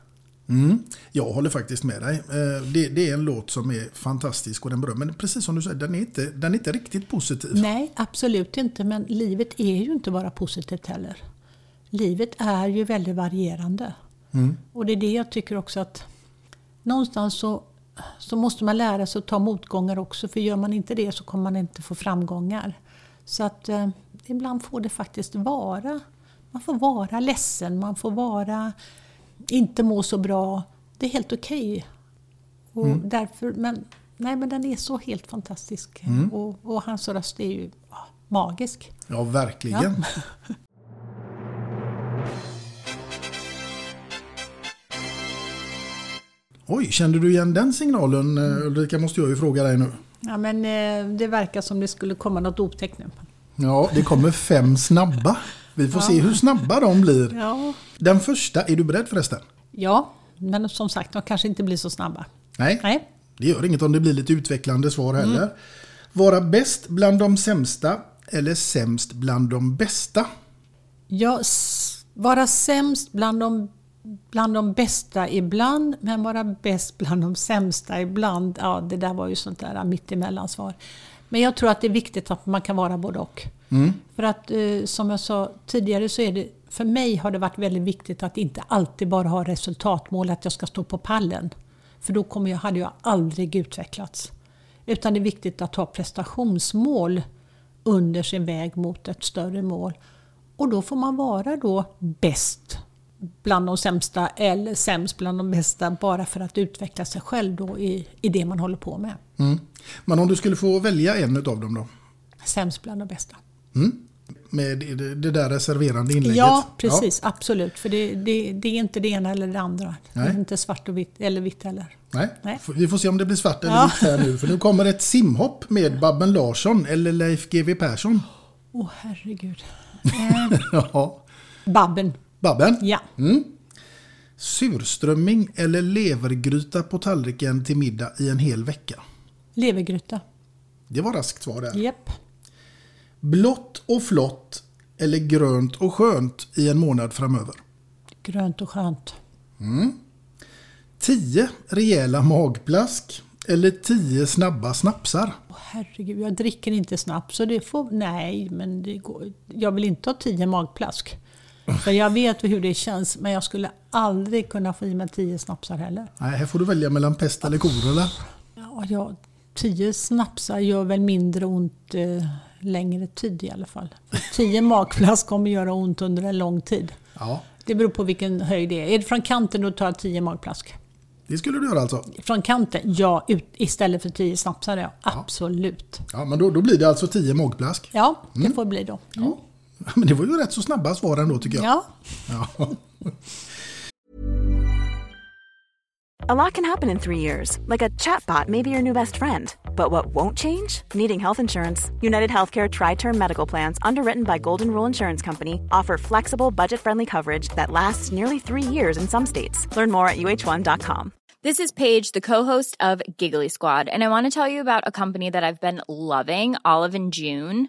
Mm, jag håller faktiskt med dig. Eh, Det, det är en låt som är fantastisk och den berör. Men precis som du säger, den är inte, den är inte riktigt positiv. Nej, absolut inte. Men livet är ju inte bara positivt heller. Livet är ju väldigt varierande. Mm. Och det är det jag tycker också att någonstans så, så måste man lära sig att ta motgångar också. För gör man inte det så kommer man inte få framgångar. Så att eh, ibland får det faktiskt vara. Man får vara ledsen, man får vara inte må så bra. Det är helt okej. Och Mm. därför, men, nej, men den är så helt fantastisk. Mm. Och, och hans röst är ju ja, magisk. Ja, verkligen. Ja. Oj, kände du igen den signalen eh, Ulrika? Måste jag ju fråga dig nu. Ja, men eh, det verkar som det skulle komma något otäckt nu. Ja, det kommer fem snabba. Vi får Ja. se hur snabba de blir. Ja. Den första, är du beredd förresten? ja, men som sagt, de kanske inte blir så snabba. Nej, Nej. det gör inget om det blir lite utvecklande svar heller. Mm. Vara bäst bland de sämsta eller sämst bland de bästa? Ja, vara sämst bland de, bland de bästa ibland, men vara bäst bland de sämsta ibland. Ja, det där var ju sånt där mittemellan-svar. Men jag tror att det är viktigt att man kan vara både och. Mm. För att eh, som jag sa tidigare så är det, för mig har det varit väldigt viktigt att inte alltid bara ha resultatmål, att jag ska stå på pallen. För då kommer jag, hade jag aldrig utvecklats. Utan det är viktigt att ha prestationsmål under sin väg mot ett större mål. Och då får man vara då bäst bland de sämsta eller sämst bland de bästa bara för att utveckla sig själv då i, i det man håller på med. Mm. Men om du skulle få välja en av dem då? Sämst bland de bästa. Mm. Med det, det där reserverande inlägget? Ja, precis. Absolut. För det, det, det är inte det ena eller det andra. Det Nej. är inte svart och vitt, eller vitt heller. Nej. Nej. Vi får se om det blir svart eller Ja. vitt här nu. För nu kommer ett simhopp med Babben Larsson eller Leif GW Persson. Åh herregud. Eh, ja. Babben. Babben? Ja. Mm. Surströmming eller levergryta på tallriken till middag i en hel vecka? Levergryta. Det var raskt svar där. Japp. Blått och flott eller grönt och skönt i en månad framöver? Grönt och skönt. Mm. 10 rejäla magplask eller 10 snabba snapsar? Åh, herregud, jag dricker inte snabbt så det får... Nej, men det går, jag vill inte ha tio magplask. För jag vet hur det känns, men jag skulle aldrig kunna få i mig tio snapsar heller. Nej, här får du välja mellan pest eller kolera. Ja, ja, tio snapsar gör väl mindre ont eh, längre tid i alla fall. Tio magplask kommer göra ont under en lång tid. Ja, Det beror på vilken höjd det är. Är det från kanten då tar jag tio magplask. det skulle du göra alltså. Från kanten, ja, ut, istället för tio snapsar. Ja. Absolut. Ja, men då, då blir det alltså 10 magplask. Ja, det får bli då. Mm. Men det var ju rätt så snabba svar ändå tycker jag. Ja. Ja. A lot can happen in three years, like a chatbot may be your new best friend. But what won't change? Needing health insurance. United Healthcare Tri Term Medical Plans, underwritten by Golden Rule Insurance Company, offer flexible, budget friendly coverage that lasts nearly three years in some states. Learn more at uh1.com. This is Paige, the co-host of Giggly Squad, and I want to tell you about a company that I've been loving, Olive and June.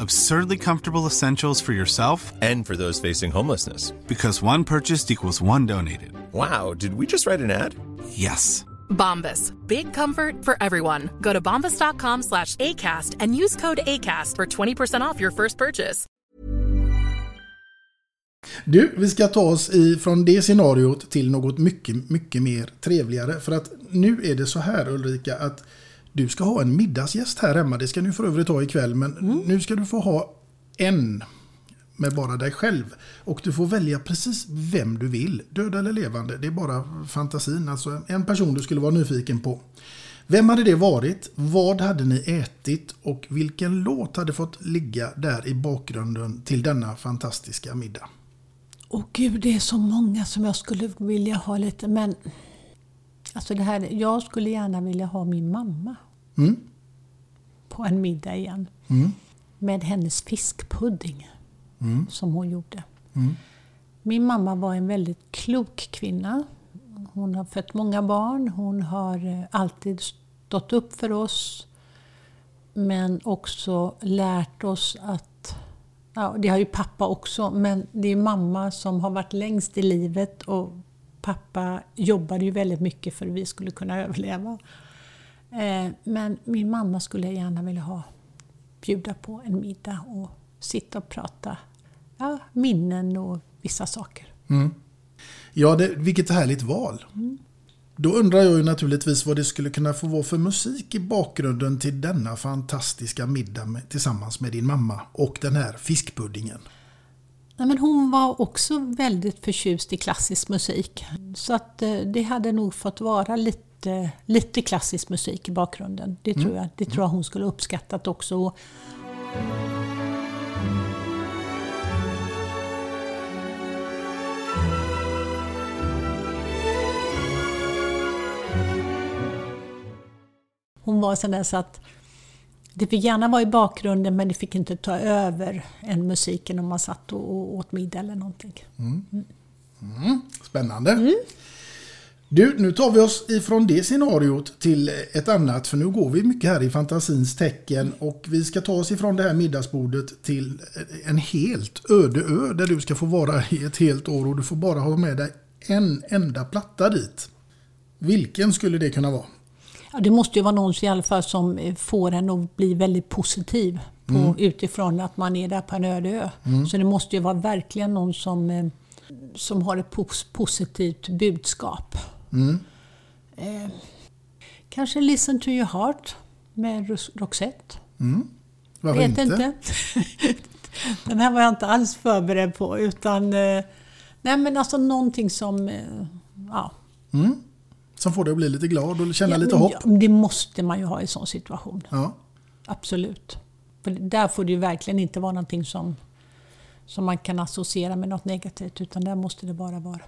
Absurdly comfortable essentials for yourself and for those facing homelessness. Because one purchased equals one donated. Wow, did we just write an ad? Yes. Bombas. Big comfort for everyone. Go to bombas.com slash ACAST and use code ACAST for 20% off your first purchase. Du, vi ska ta oss från det scenariot till något mycket, mycket mer trevligare. För att nu är det så här Ulrika att du ska ha en middagsgäst här hemma. Det ska du för övrigt ha ikväll. Men mm. nu ska du få ha en med bara dig själv. Och du får välja precis vem du vill. Död eller levande. Det är bara fantasin. Alltså en person du skulle vara nyfiken på. Vem hade det varit? Vad hade ni ätit? Och vilken låt hade fått ligga där i bakgrunden till denna fantastiska middag? Åh gud, det är så många som jag skulle vilja ha lite, men... Alltså det här, jag skulle gärna vilja ha min mamma. Mm. På en middag igen. Mm. Med hennes fiskpudding. Mm. Som hon gjorde. Mm. Min mamma var en väldigt klok kvinna. Hon har fött många barn. Hon har eh, alltid stått upp för oss. Men också lärt oss att Ja, det har ju pappa också, men det är mamma som har varit längst i livet och pappa jobbade ju väldigt mycket för att vi skulle kunna överleva. Eh, men min mamma skulle jag gärna vilja ha, bjuda på en middag och sitta och prata ja, minnen och vissa saker. Mm. Ja, det, vilket härligt val. Mm. Då undrar jag ju naturligtvis vad det skulle kunna få vara för musik i bakgrunden till denna fantastiska middag med, tillsammans med din mamma och den här fiskpuddingen. Nej, men hon var också väldigt förtjust i klassisk musik. Så att eh, det hade nog fått vara lite, lite klassisk musik i bakgrunden. Det tror, Mm. jag, det tror jag hon skulle uppskattat också. Hon var sån där så att det fick gärna vara i bakgrunden men det fick inte ta över en musiken om man satt och, åt middag eller någonting. Mm. Mm. Spännande. Du, nu tar vi oss ifrån det scenariot till ett annat. För nu går vi mycket här i fantasins tecken. Och vi ska ta oss ifrån det här middagsbordet till en helt öde ö. Där du ska få vara i ett helt år. Och du får bara ha med dig en enda platta dit. Vilken skulle det kunna vara? Ja, det måste ju vara någon i alla fall som eh, får en att bli väldigt positiv på, Mm. utifrån att man är där på en öde ö. Mm. Så det måste ju vara verkligen någon som, eh, som har ett pos positivt budskap. Mm. Eh, kanske Listen to your heart med Roxette. Mm. Varför Vet inte? inte. Den här var jag inte alls förberedd på. Utan, eh, nej men alltså någonting som... eh, Ja, Mm. Som får dig att bli lite glad och känna Ja, lite hopp. ja, det måste man ju ha i en sån situation. Ja. Absolut. För där får det ju verkligen inte vara någonting som, som man kan associera med något negativt. Utan där måste det bara vara.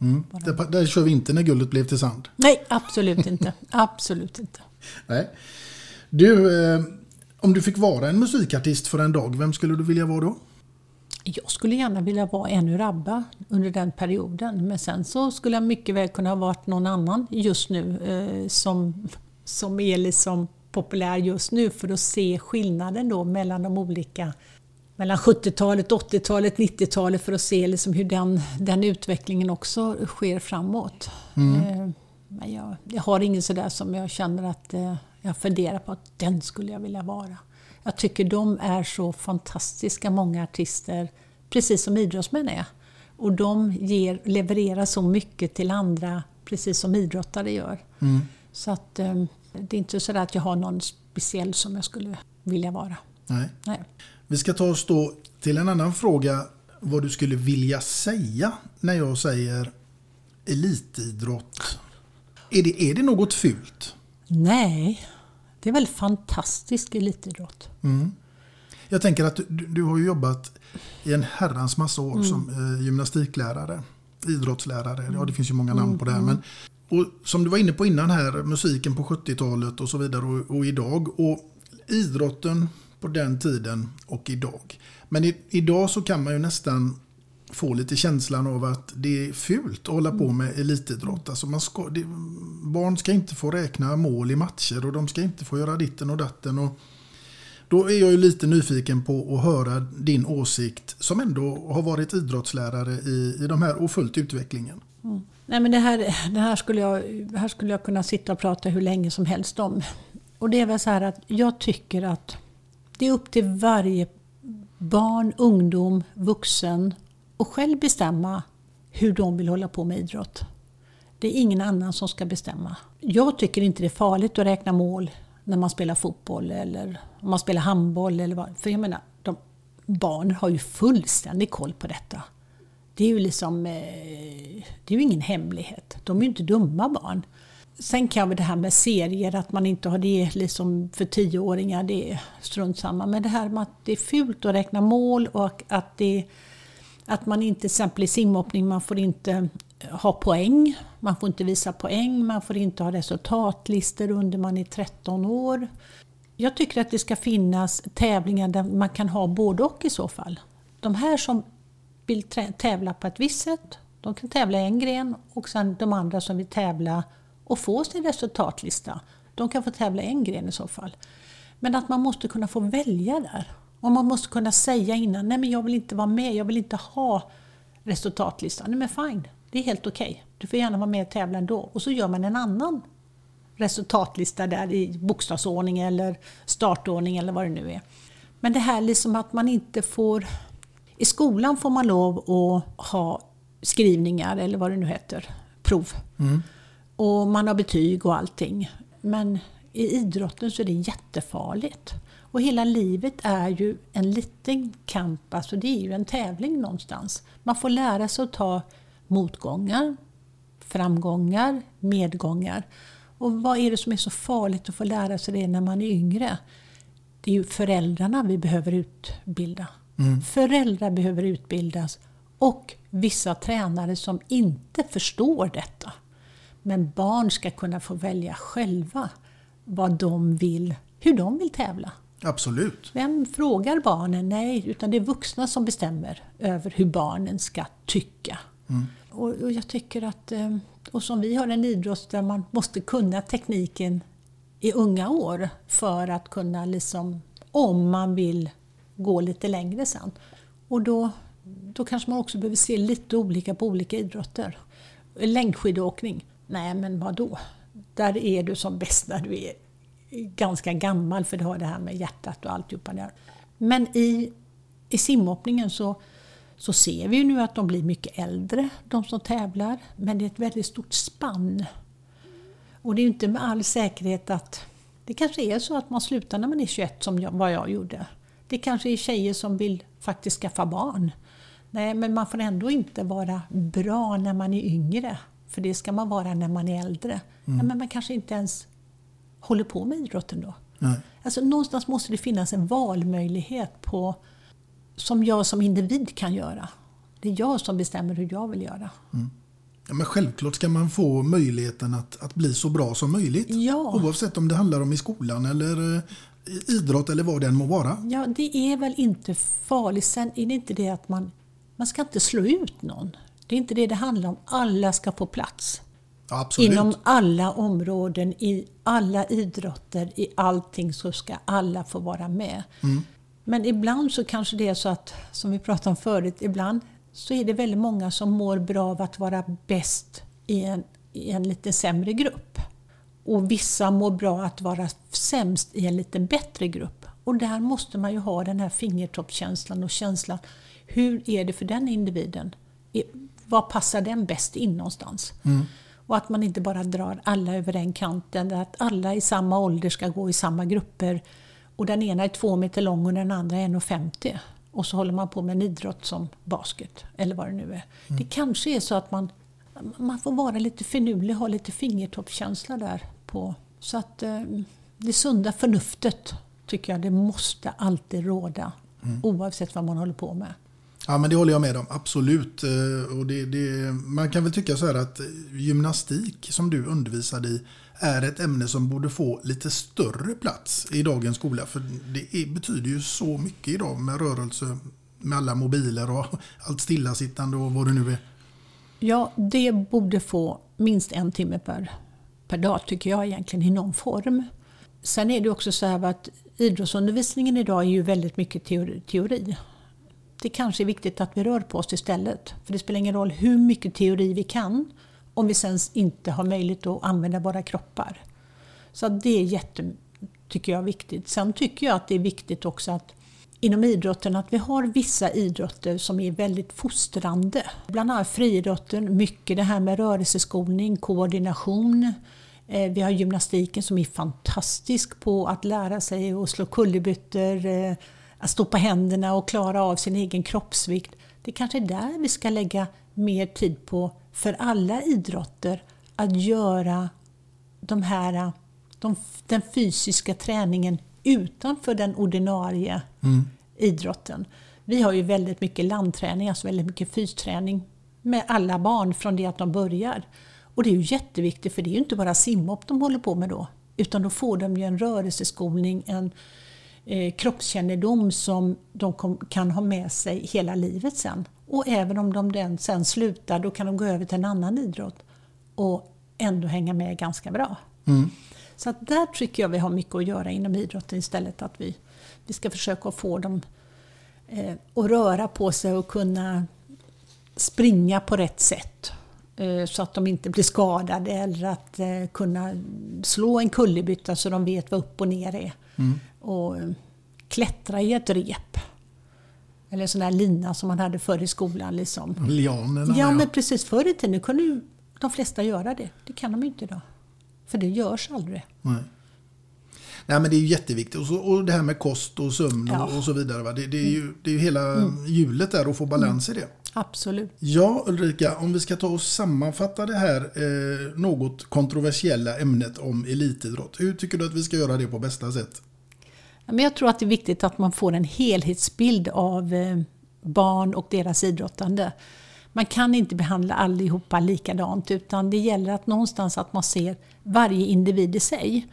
Mm. Där, där kör vi inte när guldet blev till sand. Nej, absolut inte. absolut inte. Nej. Du, eh, om du fick vara en musikartist för en dag, vem skulle du vilja vara då? Jag skulle gärna vilja vara en ur ABBA under den perioden. Men sen så skulle jag mycket väl kunna ha varit någon annan just nu. Eh, som, som är liksom populär just nu för att se skillnaden då mellan de olika mellan 70-talet, 80-talet, 90-talet för att se liksom hur den, den utvecklingen också sker framåt. Mm. Eh, Men jag, jag har ingen sådär som jag känner att eh, jag funderar på att den skulle jag vilja vara. Jag tycker de är så fantastiska, många artister, precis som idrottsmän är. Och de ger, levererar så mycket till andra, precis som idrottare gör. Mm. Så att eh, det är inte sådär att jag har någon speciell som jag skulle vilja vara. Nej. Nej. Vi ska ta oss då till en annan fråga. Vad du skulle vilja säga när jag säger elitidrott. Är det, är det något fult? Nej, det är väl fantastisk elitidrott. Mm. Jag tänker att du, du har ju jobbat i en herrans massa år Mm. som eh, gymnastiklärare, idrottslärare. Ja, det finns ju många namn Mm, på det här. mm. Men, och som du var inne på innan här, musiken på 70-talet och så vidare och, och idag. Och idrotten på den tiden och idag. Men i, idag så kan man ju nästan få lite känslan av att det är fult att hålla på med elitidrott. Alltså man ska, det, barn ska inte få räkna mål i matcher och de ska inte få göra ditten och datten. Och då är jag ju lite nyfiken på att höra din åsikt som ändå har varit idrottslärare i, i de här och följt utvecklingen. Mm. Nej, men det, här, det, här skulle jag, här skulle jag kunna sitta och prata hur länge som helst om. Och det är väl så här att jag tycker att det är upp till varje barn, ungdom, vuxen och själv bestämma hur de vill hålla på med idrott. Det är ingen annan som ska bestämma. Jag tycker inte det är farligt att räkna mål när man spelar fotboll eller om man spelar handboll. Eller vad. För jag menar, de, barn har ju fullständig koll på detta. Det är ju liksom, eh, det är ju ingen hemlighet. De är ju inte dumma barn. Sen kan väl det här med serier, att man inte har det liksom för tioåringar, det är strunt samma. Men det här med att det är fult att räkna mål och att, det, att man inte, till exempel i simhoppning, man får inte eh, ha poäng. Man får inte visa poäng, man får inte ha resultatlistor under man är 13 år. Jag tycker att det ska finnas tävlingar där man kan ha både och i så fall. De här som vill tävla på ett visst sätt, de kan tävla i en gren och sen de andra som vill tävla och få sin resultatlista, de kan få tävla i en gren i så fall. Men att man måste kunna få välja där. Och man måste kunna säga innan, nej men jag vill inte vara med, jag vill inte ha resultatlistan. Nej men fine, det är helt okej. Du får gärna vara med och tävla ändå. Och så gör man en annan resultatlista där i bokstavsordning eller startordning eller vad det nu är. Men det här liksom att man inte får... I skolan får man lov att ha skrivningar eller vad det nu heter, prov. Mm. Och man har betyg och allting. Men i idrotten så är det jättefarligt. Och hela livet är ju en liten kamp, alltså det är ju en tävling någonstans. Man får lära sig att ta motgångar, framgångar, medgångar. Och vad är det som är så farligt att få lära sig det när man är yngre? Det är ju föräldrarna vi behöver utbilda. Mm. Föräldrar behöver utbildas och vissa tränare som inte förstår detta. Men barn ska kunna få välja själva vad de vill, hur de vill tävla. Absolut. Vem frågar barnen? Nej, utan det är vuxna som bestämmer över hur barnen ska tycka. Mm. Och, och jag tycker att, eh, och som vi har en idrott där man måste kunna tekniken i unga år för att kunna, liksom, om man vill gå lite längre sen. Och då, då kanske man också behöver se lite olika på olika idrotter. Längdskidåkning, nej men vad då? Där är du som bäst när du är ganska gammal för du har det här med hjärtat och alltihopa där. Men i, i simhoppningen så, så ser vi ju nu att de blir mycket äldre, de som tävlar. Men det är ett väldigt stort spann. Och det är ju inte med all säkerhet att det kanske är så att man slutar när man är 21 som jag, vad jag gjorde. Det kanske är tjejer som vill faktiskt skaffa barn. Nej, men man får ändå inte vara bra när man är yngre. För det ska man vara när man är äldre. Mm. Ja, men man kanske inte ens håller på med idrotten då. Nej. Alltså, någonstans måste det finnas en valmöjlighet på, som jag som individ kan göra. Det är jag som bestämmer hur jag vill göra. Ja, men självklart ska man få möjligheten att, att bli så bra som möjligt. Ja. Oavsett om det handlar om i skolan eller eh, idrott eller vad det än må vara. Ja, det är väl inte farligt. Sen är det inte det att man, man ska inte slå ut någon. Det är inte det det handlar om. Alla ska få plats. Absolut. Inom alla områden, i alla idrotter, i allting så ska alla få vara med. Mm. Men ibland så kanske det är så att, som vi pratade om förut, ibland så är det väldigt många som mår bra av att vara bäst i en, i en lite sämre grupp. Och vissa mår bra att vara sämst i en lite bättre grupp. Och där måste man ju ha den här fingertoppskänslan och känslan. Hur är det för den individen? Var passar den bäst in någonstans? Mm. Och att man inte bara drar alla över en kant, eller att alla i samma ålder ska gå i samma grupper. Och den ena är två meter lång och den andra är 1,50. Och så håller man på med en idrott som basket, eller vad det nu är. Det kanske är så att man, man får vara lite finurlig, ha lite fingertoppskänsla där. på. Så att eh, det sunda förnuftet tycker jag det måste alltid råda. Mm. Oavsett vad man håller på med. Ja, men det håller jag med om. Absolut. Eh, och det, det, man kan väl tycka så här att gymnastik som du undervisade i är ett ämne som borde få lite större plats i dagens skola. För det är, betyder ju så mycket idag med rörelse med alla mobiler och allt stillasittande och vad det nu är. Ja, det borde få minst en timme per, per dag tycker jag egentligen i någon form. Sen är det också så här att idrottsundervisningen idag är ju väldigt mycket teori. teori. Det kanske är viktigt att vi rör på oss istället. För det spelar ingen roll hur mycket teori vi kan om vi sen inte har möjlighet att använda våra kroppar. Så det är jätte, tycker jag, viktigt. Sen tycker jag att det är viktigt också att inom idrotten att vi har vissa idrotter som är väldigt fostrande. Bland annat friidrotten, mycket det här med rörelseskolning, koordination. Eh, vi har gymnastiken som är fantastisk på att lära sig att slå kullerbyttor, eh, att stå på händerna och klara av sin egen kroppsvikt. Det kanske är där vi ska lägga mer tid på för alla idrotter att göra de här, de, den fysiska träningen utanför den ordinarie Mm. idrotten. Vi har ju väldigt mycket landträning, alltså väldigt mycket fysträning med alla barn från det att de börjar. Och det är ju jätteviktigt för det är ju inte bara simhopp de håller på med då. Utan då får de ju en rörelseskolning, en eh, kroppskännedom som de kom, kan ha med sig hela livet sen. Och även om de den sen slutar, då kan de gå över till en annan idrott och ändå hänga med ganska bra. Mm. Så att där tycker jag vi har mycket att göra inom idrotten istället. Att vi, vi ska försöka få dem eh, att röra på sig och kunna springa på rätt sätt. Eh, så att de inte blir skadade eller att eh, kunna slå en kullerbytta så de vet vad upp och ner är. Mm. Och eh, klättra i ett rep. Eller sån där lina som man hade förr i skolan. Liksom. Lianerna. Ja, men precis. Förr i tiden kunde ju de flesta göra det. Det kan de ju inte idag. För det görs aldrig. Nej. Nej, men det är ju jätteviktigt. Och, så, och det här med kost och sömn Ja. och, och så vidare. Va? Det, det, är ju, det är ju hela Mm. hjulet där att få balans i det. Absolut. Ja, Ulrika, om vi ska ta och sammanfatta det här eh, något kontroversiella ämnet om elitidrott. Hur tycker du att vi ska göra det på bästa sätt? Men jag tror att det är viktigt att man får en helhetsbild av eh, barn och deras idrottande. Man kan inte behandla allihopa likadant utan det gäller att någonstans att man ser varje individ i sig.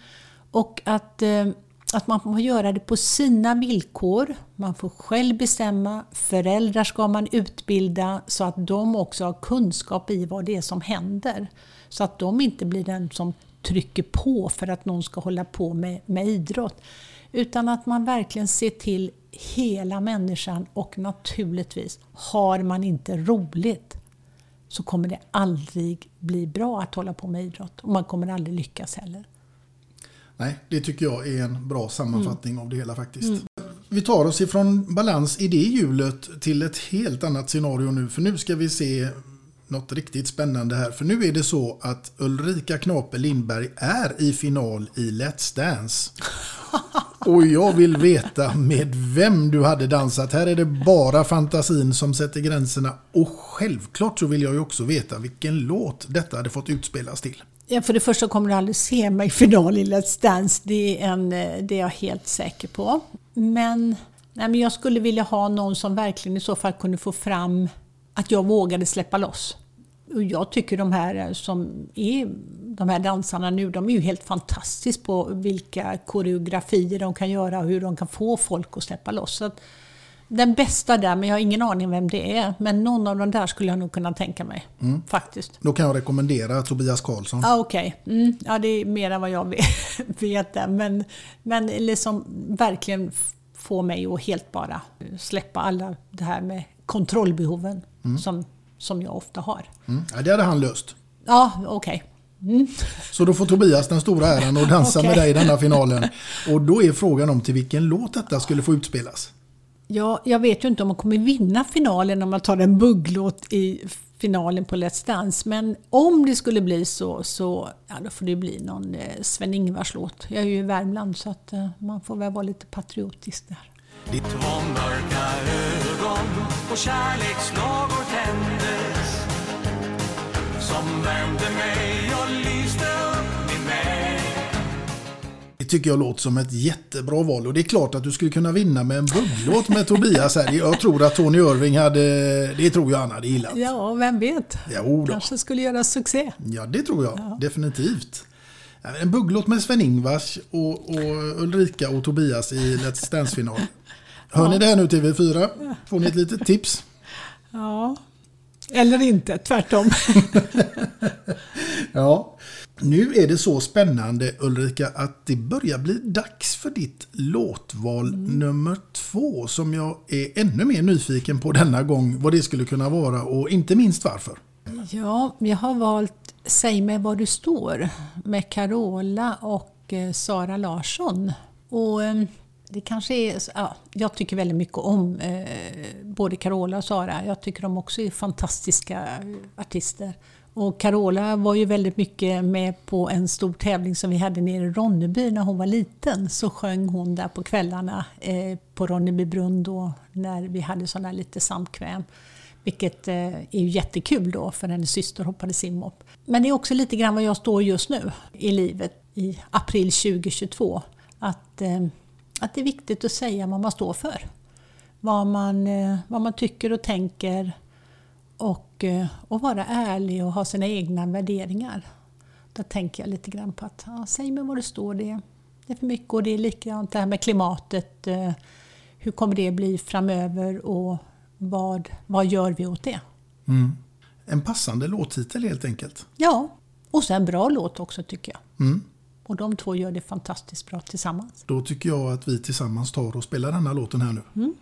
Och att, eh, att man får göra det på sina villkor. Man får själv bestämma. Föräldrar ska man utbilda så att de också har kunskap i vad det är som händer. Så att de inte blir den som trycker på för att någon ska hålla på med, med idrott. Utan att man verkligen ser till hela människan och naturligtvis, har man inte roligt så kommer det aldrig bli bra att hålla på med idrott och man kommer aldrig lyckas heller. Nej, det tycker jag är en bra sammanfattning av det hela faktiskt. Mm. Vi tar oss ifrån balans i det hjulet till ett helt annat scenario nu. För nu ska vi se något riktigt spännande här. För nu är det så att Ulrika Knape Lindberg är i final i Let's Dance. Och jag vill veta med vem du hade dansat. Här är det bara fantasin som sätter gränserna. Och självklart så vill jag ju också veta vilken låt detta hade fått utspelas till. Ja, för det första kommer du aldrig se mig i final i Let's Dance. Det är, en, eh, det är jag helt säker på. Men, nej, men jag skulle vilja ha någon som verkligen i så fall kunde få fram att jag vågade släppa loss. Och jag tycker de här som är de här dansarna nu, de är ju helt fantastiska på vilka koreografier de kan göra och hur de kan få folk att släppa loss. Att den bästa där, men jag har ingen aning vem det är. Men någon av de där skulle jag nog kunna tänka mig. Mm. Faktiskt. Då kan jag rekommendera Tobias Karlsson. Ja, Okej, mm, ja, det är mer än vad jag vet. där. Men, men liksom verkligen få mig att helt bara släppa alla det här med kontrollbehoven Mm. som, som jag ofta har. Mm. Ja, det hade han löst. Ja, okej. Mm. Så då får Tobias den stora äran att dansa Okej. med dig i denna finalen. Och då är frågan om till vilken låt detta skulle få utspelas. Ja, jag vet ju inte om man kommer vinna finalen om man tar en bugglåt i finalen på Let's Dance. Men om det skulle bli så, så ja, då får det bli någon eh, Sven-Ingvars låt. Jag är ju i Värmland så att eh, man får väl vara lite patriotisk där. Två mörka ögon och värmde mig och lyste upp min väg Det tycker jag låter som ett jättebra val. Och det är klart att du skulle kunna vinna med en bugglåt med Tobias här. Jag tror att Tony Irving hade... Det tror jag han hade gillat. Ja, vem vet? Jo då. Kanske skulle göra succé. Ja, det tror jag. Definitivt. Ja, En bugglåt med Sven-Ingvars och, och Ulrika och Tobias i Let's Dance-final. Hör ni det här nu TV4? Får ni ett litet tips? Ja, eller inte, tvärtom. Ja. Nu är det så spännande Ulrika att det börjar bli dags för ditt låtval nummer två som jag är ännu mer nyfiken på denna gång vad det skulle kunna vara och inte minst varför. Ja, jag har valt Säg mig var du står med Carola och eh, Sara Larsson. Och eh, det kanske är, ja, jag tycker väldigt mycket om eh, både Carola och Sara. Jag tycker de också är fantastiska eh, artister. Och Carola var ju väldigt mycket med på en stor tävling som vi hade nere i Ronneby när hon var liten. Så sjöng hon där på kvällarna eh, på Ronneby brunn då när vi hade sån där lite samkväm. Vilket eh, är ju jättekul då för hennes syster hoppade simhopp. Men det är också lite grann vad jag står just nu i livet i april 2022. Att, eh, att det är viktigt att säga vad man står för. Vad man, eh, vad man tycker och tänker och, eh, och vara ärlig och ha sina egna värderingar. Där tänker jag lite grann på att ja, säg mig vad det står. Det, det är för mycket och det är likadant det här med klimatet. eh, Hur kommer det bli framöver och vad, vad gör vi åt det? Mm. En passande låttitel helt enkelt. Ja, och sen en bra låt också tycker jag. Mm. Och de två gör det fantastiskt bra tillsammans. Då tycker jag att vi tillsammans tar och spelar denna låten här nu.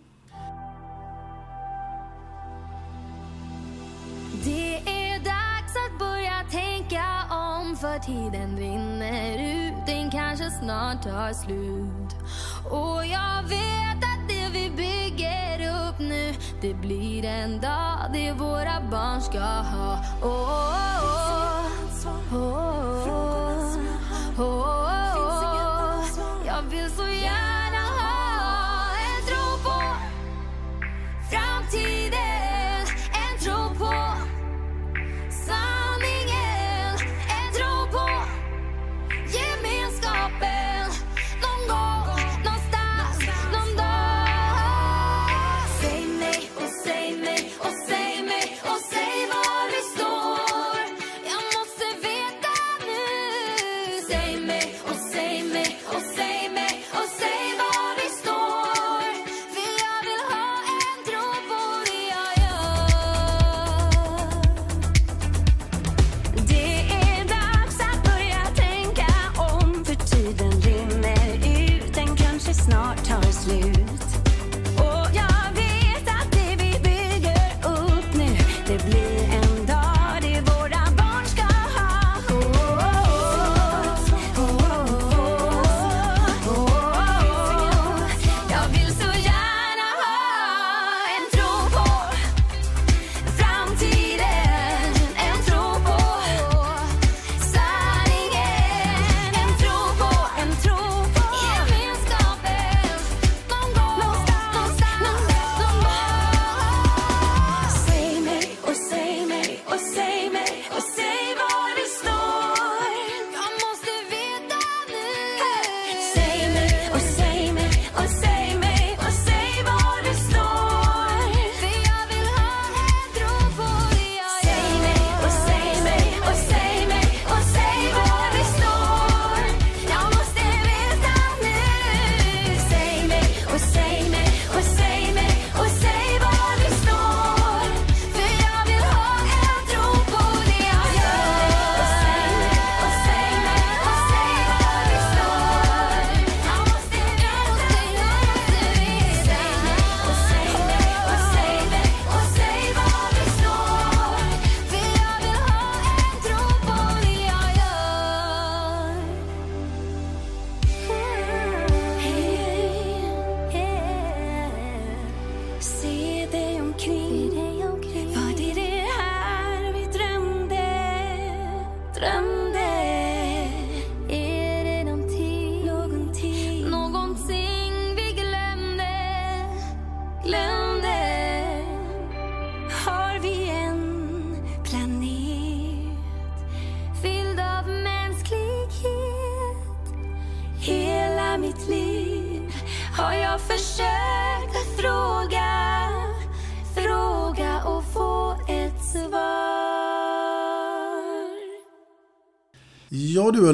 Det är dags att börja tänka om för tiden rinner ut, den kanske snart tar slut. Och jag vet att det vi bygger upp nu, det blir en dag det våra barn ska ha. Oh, oh, oh. Oh, oh, oh.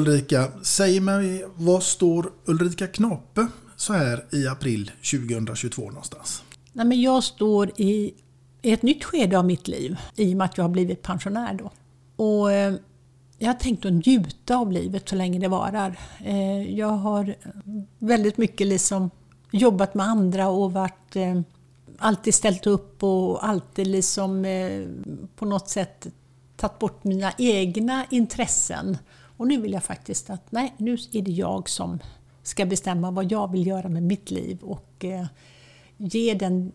Ulrika, säg mig var står Ulrika Knape så här i april 2022 någonstans? Nej, men jag står i ett nytt skede av mitt liv i och med att jag har blivit pensionär. Då. Och, eh, jag har tänkt att njuta av livet så länge det varar. Eh, jag har väldigt mycket liksom jobbat med andra och varit, eh, alltid ställt upp och alltid liksom, på något sätt tagit bort mina egna intressen. Och nu vill jag faktiskt att nej, nu är det jag som ska bestämma vad jag vill göra med mitt liv och eh, ge den,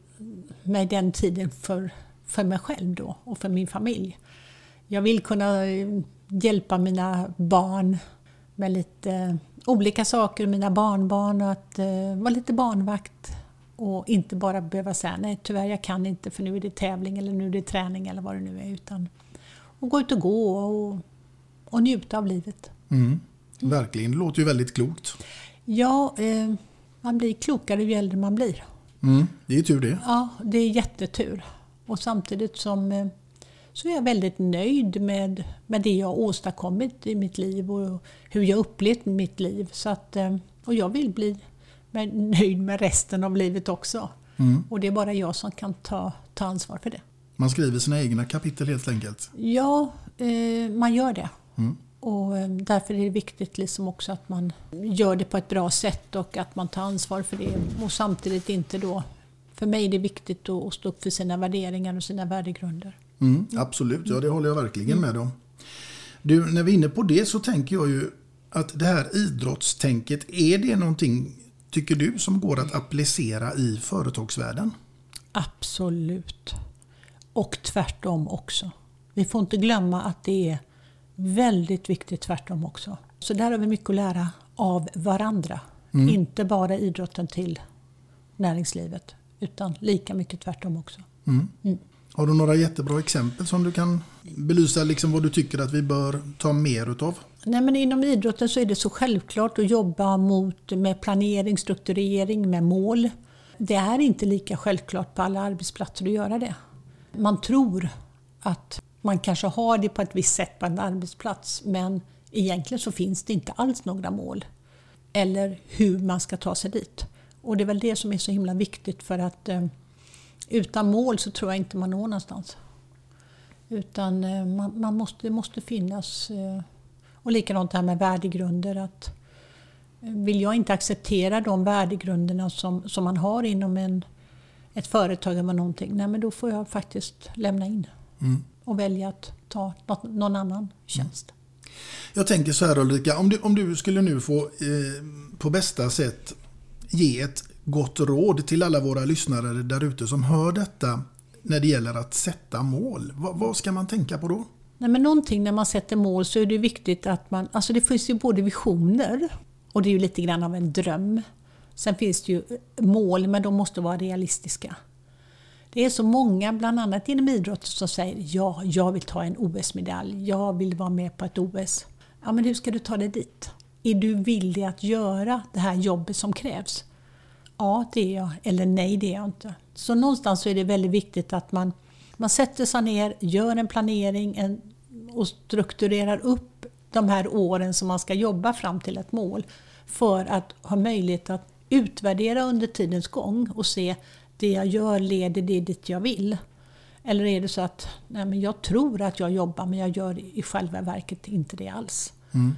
mig den tiden för, för mig själv då och för min familj. Jag vill kunna eh, hjälpa mina barn med lite eh, olika saker, mina barnbarn, och att eh, vara lite barnvakt och inte bara behöva säga nej tyvärr jag kan inte för nu är det tävling eller nu är det träning eller vad det nu är. Utan och gå ut och gå och, och njuta av livet. Mm. Verkligen, det låter ju väldigt klokt. Ja, eh, man blir klokare ju äldre man blir. Mm. Det är tur det. Ja, det är jättetur. Och samtidigt som eh, så är jag väldigt nöjd med, med det jag åstadkommit i mitt liv och hur jag upplevt mitt liv. Så att, eh, och jag vill bli med, nöjd med resten av livet också. Mm. Och det är bara jag som kan ta, ta ansvar för det. Man skriver sina egna kapitel helt enkelt. Ja, eh, man gör det. Mm. Och eh, därför är det viktigt liksom också att man gör det på ett bra sätt och att man tar ansvar för det. Och samtidigt inte då... För mig är det viktigt att stå upp för sina värderingar och sina värdegrunder. Mm, absolut, ja det håller jag verkligen med om. Du, när vi är inne på det så tänker jag ju att det här idrottstänket, är det någonting, tycker du, som går att applicera i företagsvärlden? Absolut. Och tvärtom också. Vi får inte glömma att det är väldigt viktigt tvärtom också. Så där har vi mycket att lära av varandra. Mm. Inte bara idrotten till näringslivet, utan lika mycket tvärtom också. Mm. Mm. Har du några jättebra exempel som du kan belysa liksom vad du tycker att vi bör ta mer utav? Nej, men inom idrotten så är det så självklart att jobba mot, med planering, strukturering, med mål. Det är inte lika självklart på alla arbetsplatser att göra det. Man tror att man kanske har det på ett visst sätt på en arbetsplats men egentligen så finns det inte alls några mål. Eller hur man ska ta sig dit. Och det är väl det som är så himla viktigt för att eh, utan mål så tror jag inte man når någonstans. Utan eh, man, man måste, det måste finnas eh, och likadant det här med värdegrunder. Att eh, vill jag inte acceptera de värdegrunderna som, som man har inom en, ett företag eller någonting, nej men då får jag faktiskt lämna in Mm och välja att ta något, någon annan tjänst. Jag tänker så här Ulrika, om du, om du skulle nu få eh, på bästa sätt ge ett gott råd till alla våra lyssnare där ute som hör detta när det gäller att sätta mål. Vad, vad ska man tänka på då? Nej, men någonting när man sätter mål så är det viktigt att man... Alltså det finns ju både visioner och det är ju lite grann av en dröm. Sen finns det ju mål, men de måste vara realistiska. Det är så många, bland annat inom idrotten, som säger ja, jag vill ta en OS-medalj, jag vill vara med på ett OS. Ja, men hur ska du ta dig dit? Är du villig att göra det här jobbet som krävs? Ja, det är jag. Eller nej, det är jag inte. Så någonstans så är det väldigt viktigt att man, man sätter sig ner, gör en planering en, och strukturerar upp de här åren som man ska jobba fram till ett mål. För att ha möjlighet att utvärdera under tidens gång och se det jag gör, leder det dit jag vill? Eller är det så att nej, men jag tror att jag jobbar men jag gör i själva verket inte det alls? Mm.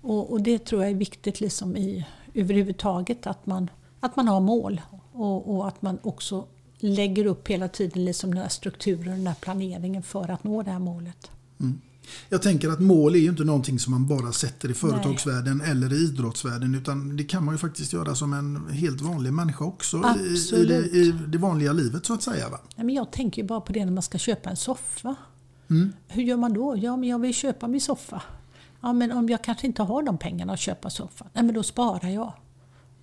Och, och det tror jag är viktigt liksom i, överhuvudtaget att man, att man har mål och, och att man också lägger upp hela tiden liksom den här strukturen, den här planeringen för att nå det här målet. Mm. Jag tänker att mål är ju inte någonting som man bara sätter i företagsvärlden eller i idrottsvärlden utan det kan man ju faktiskt göra som en helt vanlig människa också i, i, det, i det vanliga livet så att säga. Va? Nej, men jag tänker ju bara på det när man ska köpa en soffa. Mm. Hur gör man då? Ja, men jag vill köpa min soffa. Ja, men om jag kanske inte har de pengarna att köpa soffa, nej men då sparar jag.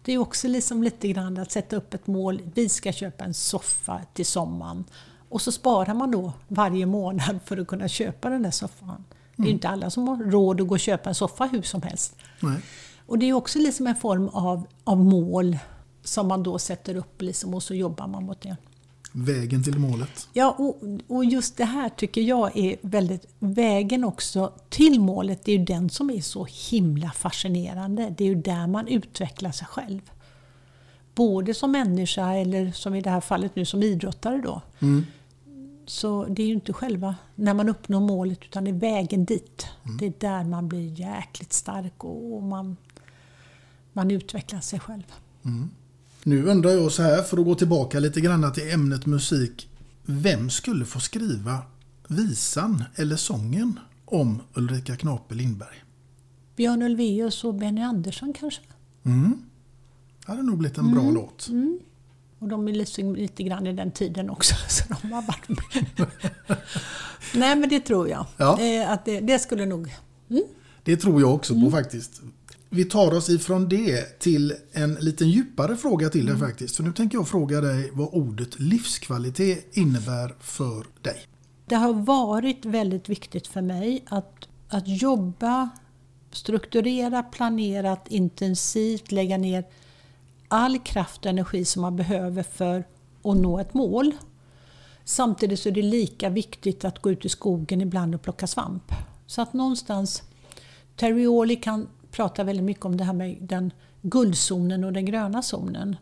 Det är också liksom lite grann att sätta upp ett mål. Vi ska köpa en soffa till sommaren. Och så sparar man då varje månad för att kunna köpa den där soffan. Det är ju Mm. inte alla som har råd att gå och köpa en soffa hur som helst. Nej. Och det är också liksom en form av, av mål som man då sätter upp liksom, och så jobbar man mot det. Vägen till målet. Ja, och, och just det här tycker jag är väldigt... Vägen också till målet, det är ju den som är så himla fascinerande. Det är ju där man utvecklar sig själv. Både som människa eller som i det här fallet nu som idrottare då. Mm. Så det är ju inte själva när man uppnår målet utan det är vägen dit. Det är där man blir jäkligt stark och, och man, man utvecklar sig själv. Mm. Nu undrar jag så här, för att gå tillbaka lite grann till ämnet musik. Vem skulle få skriva visan eller sången om Ulrika Knape Lindberg? Björn Ulvaeus och Benny Andersson kanske? Mm. Det hade nog blivit en bra Mm. låt. Mm. Och de är liksom lite grann i den tiden också, så de har varit med. Nej, men det tror jag. Ja. Eh, Att det, det skulle nog... Mm. Det tror jag också på faktiskt. Vi tar oss ifrån det till en liten djupare fråga till dig faktiskt. För nu tänker jag fråga dig vad ordet livskvalitet innebär för dig. Det har varit väldigt viktigt för mig att, att jobba strukturerat, planerat, intensivt, lägga ner all kraft och energi som man behöver för att nå ett mål. Samtidigt så är det lika viktigt att gå ut i skogen ibland och plocka svamp. Så att någonstans, Terry Orley kan prata väldigt mycket om det här med den guldzonen och den gröna zonen.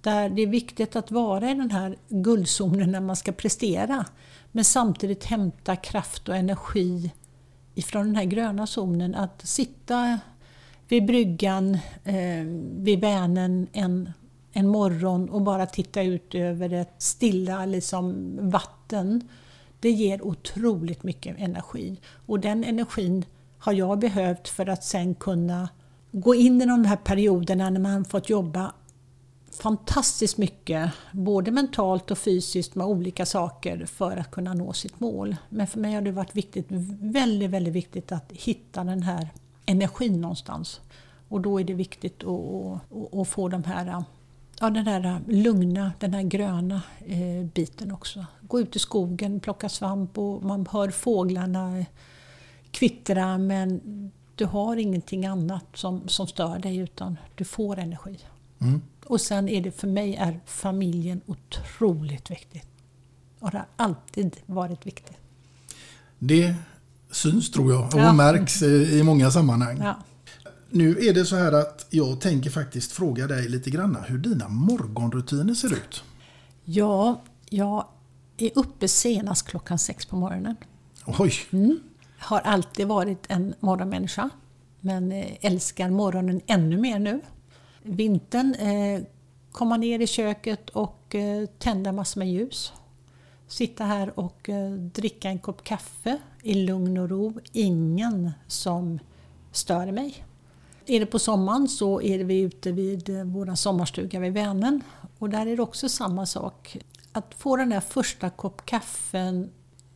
Där det är viktigt att vara i den här guldzonen när man ska prestera. Men samtidigt hämta kraft och energi ifrån den här gröna zonen. Att sitta vid bryggan eh, vid Vänern en, en morgon och bara titta ut över ett stilla liksom, vatten. Det ger otroligt mycket energi. Och den energin har jag behövt för att sen kunna gå in i de här perioderna när man fått jobba fantastiskt mycket, både mentalt och fysiskt med olika saker för att kunna nå sitt mål. Men för mig har det varit viktigt, väldigt, väldigt viktigt att hitta den här energin någonstans. Och då är det viktigt att, att, få de här, ja, den här lugna, den här gröna eh, biten också. Gå ut i skogen, plocka svamp och man hör fåglarna kvittra men du har ingenting annat som, som stör dig utan du får energi. Mm. Och sen är det för mig är familjen otroligt viktigt. Och det har alltid varit viktigt. Det syns tror jag och Ja. märks i många sammanhang. Ja. Nu är det så här att jag tänker faktiskt fråga dig lite grann hur dina morgonrutiner ser ut. Ja, jag är uppe senast klockan sex på morgonen. Oj! Mm. Har alltid varit en morgonmänniska. Men eh, älskar morgonen ännu mer nu. Vintern eh, komma ner i köket och eh, tända massor med ljus. Sitta här och eh, dricka en kopp kaffe i lugn och ro. Ingen som stör mig. Är det på sommaren så är vi ute vid eh, vår sommarstuga vid Vänern. Och där är det också samma sak. Att få den där första kopp kaffen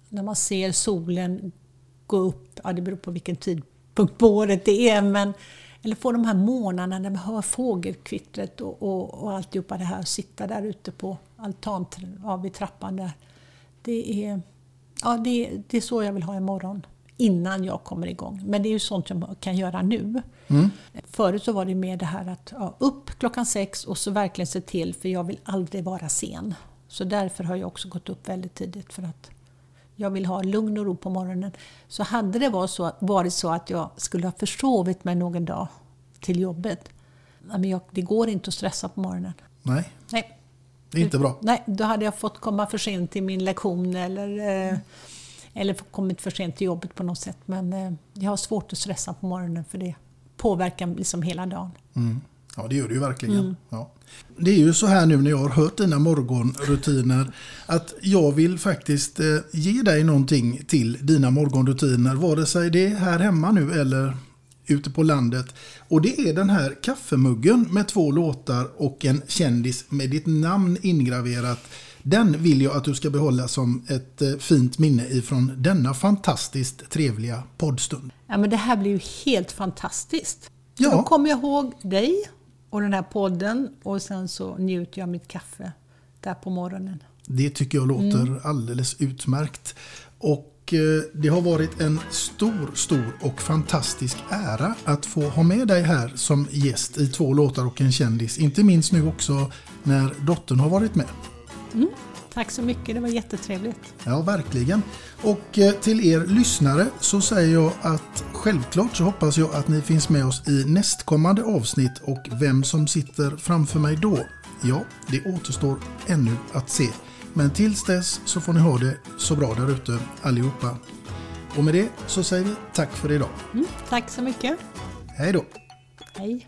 när man ser solen gå upp, ja det beror på vilken tidpunkt på året det är, men eller få de här månaderna när man hör fågelkvittret och, och, och alltihopa det här, sitta där ute på altan, ja, vid trappan där. Det är, ja, det, det är så jag vill ha imorgon, innan jag kommer igång. Men det är ju sånt jag kan göra nu. Mm. Förut så var det mer det här att ja, upp klockan sex och så verkligen se till, för jag vill aldrig vara sen. Så därför har jag också gått upp väldigt tidigt för att jag vill ha lugn och ro på morgonen. Så hade det varit så, varit så att jag skulle ha försovit mig någon dag till jobbet, men jag, det går inte att stressa på morgonen. Nej, Nej. Det är inte bra. Nej, då hade jag fått komma för sent till min lektion eller, eh, eller kommit för sent till jobbet på något sätt. Men eh, jag har svårt att stressa på morgonen för det påverkar liksom hela dagen. Mm. Ja, det gör det ju verkligen. Mm. Ja. Det är ju så här nu när jag har hört dina morgonrutiner att jag vill faktiskt eh, ge dig någonting till dina morgonrutiner. Vare sig det är här hemma nu eller ute på landet. Och det är den här kaffemuggen med två låtar och en kändis med ditt namn ingraverat. Den vill jag att du ska behålla som ett eh, fint minne ifrån denna fantastiskt trevliga poddstund. Ja, men det här blir ju helt fantastiskt. Ja. Då kommer jag ihåg dig och den här podden och sen så njuter jag mitt kaffe där på morgonen. Det tycker jag låter Mm. alldeles utmärkt. Och och eh, det har varit en stor, stor och fantastisk ära att få ha med dig här som gäst i två låtar och en kändis. Inte minst nu också när dottern har varit med. Mm. Tack så mycket, det var jättetrevligt. Ja, verkligen. Och eh, till er lyssnare så säger jag att självklart så hoppas jag att ni finns med oss i nästkommande avsnitt och vem som sitter framför mig då. Ja, det återstår ännu att se. Men tills dess så får ni ha det så bra där ute allihopa. Och med det så säger vi tack för idag. Mm. Tack så mycket. Hej då. Hej.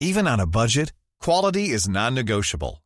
Even on a budget, quality is non-negotiable.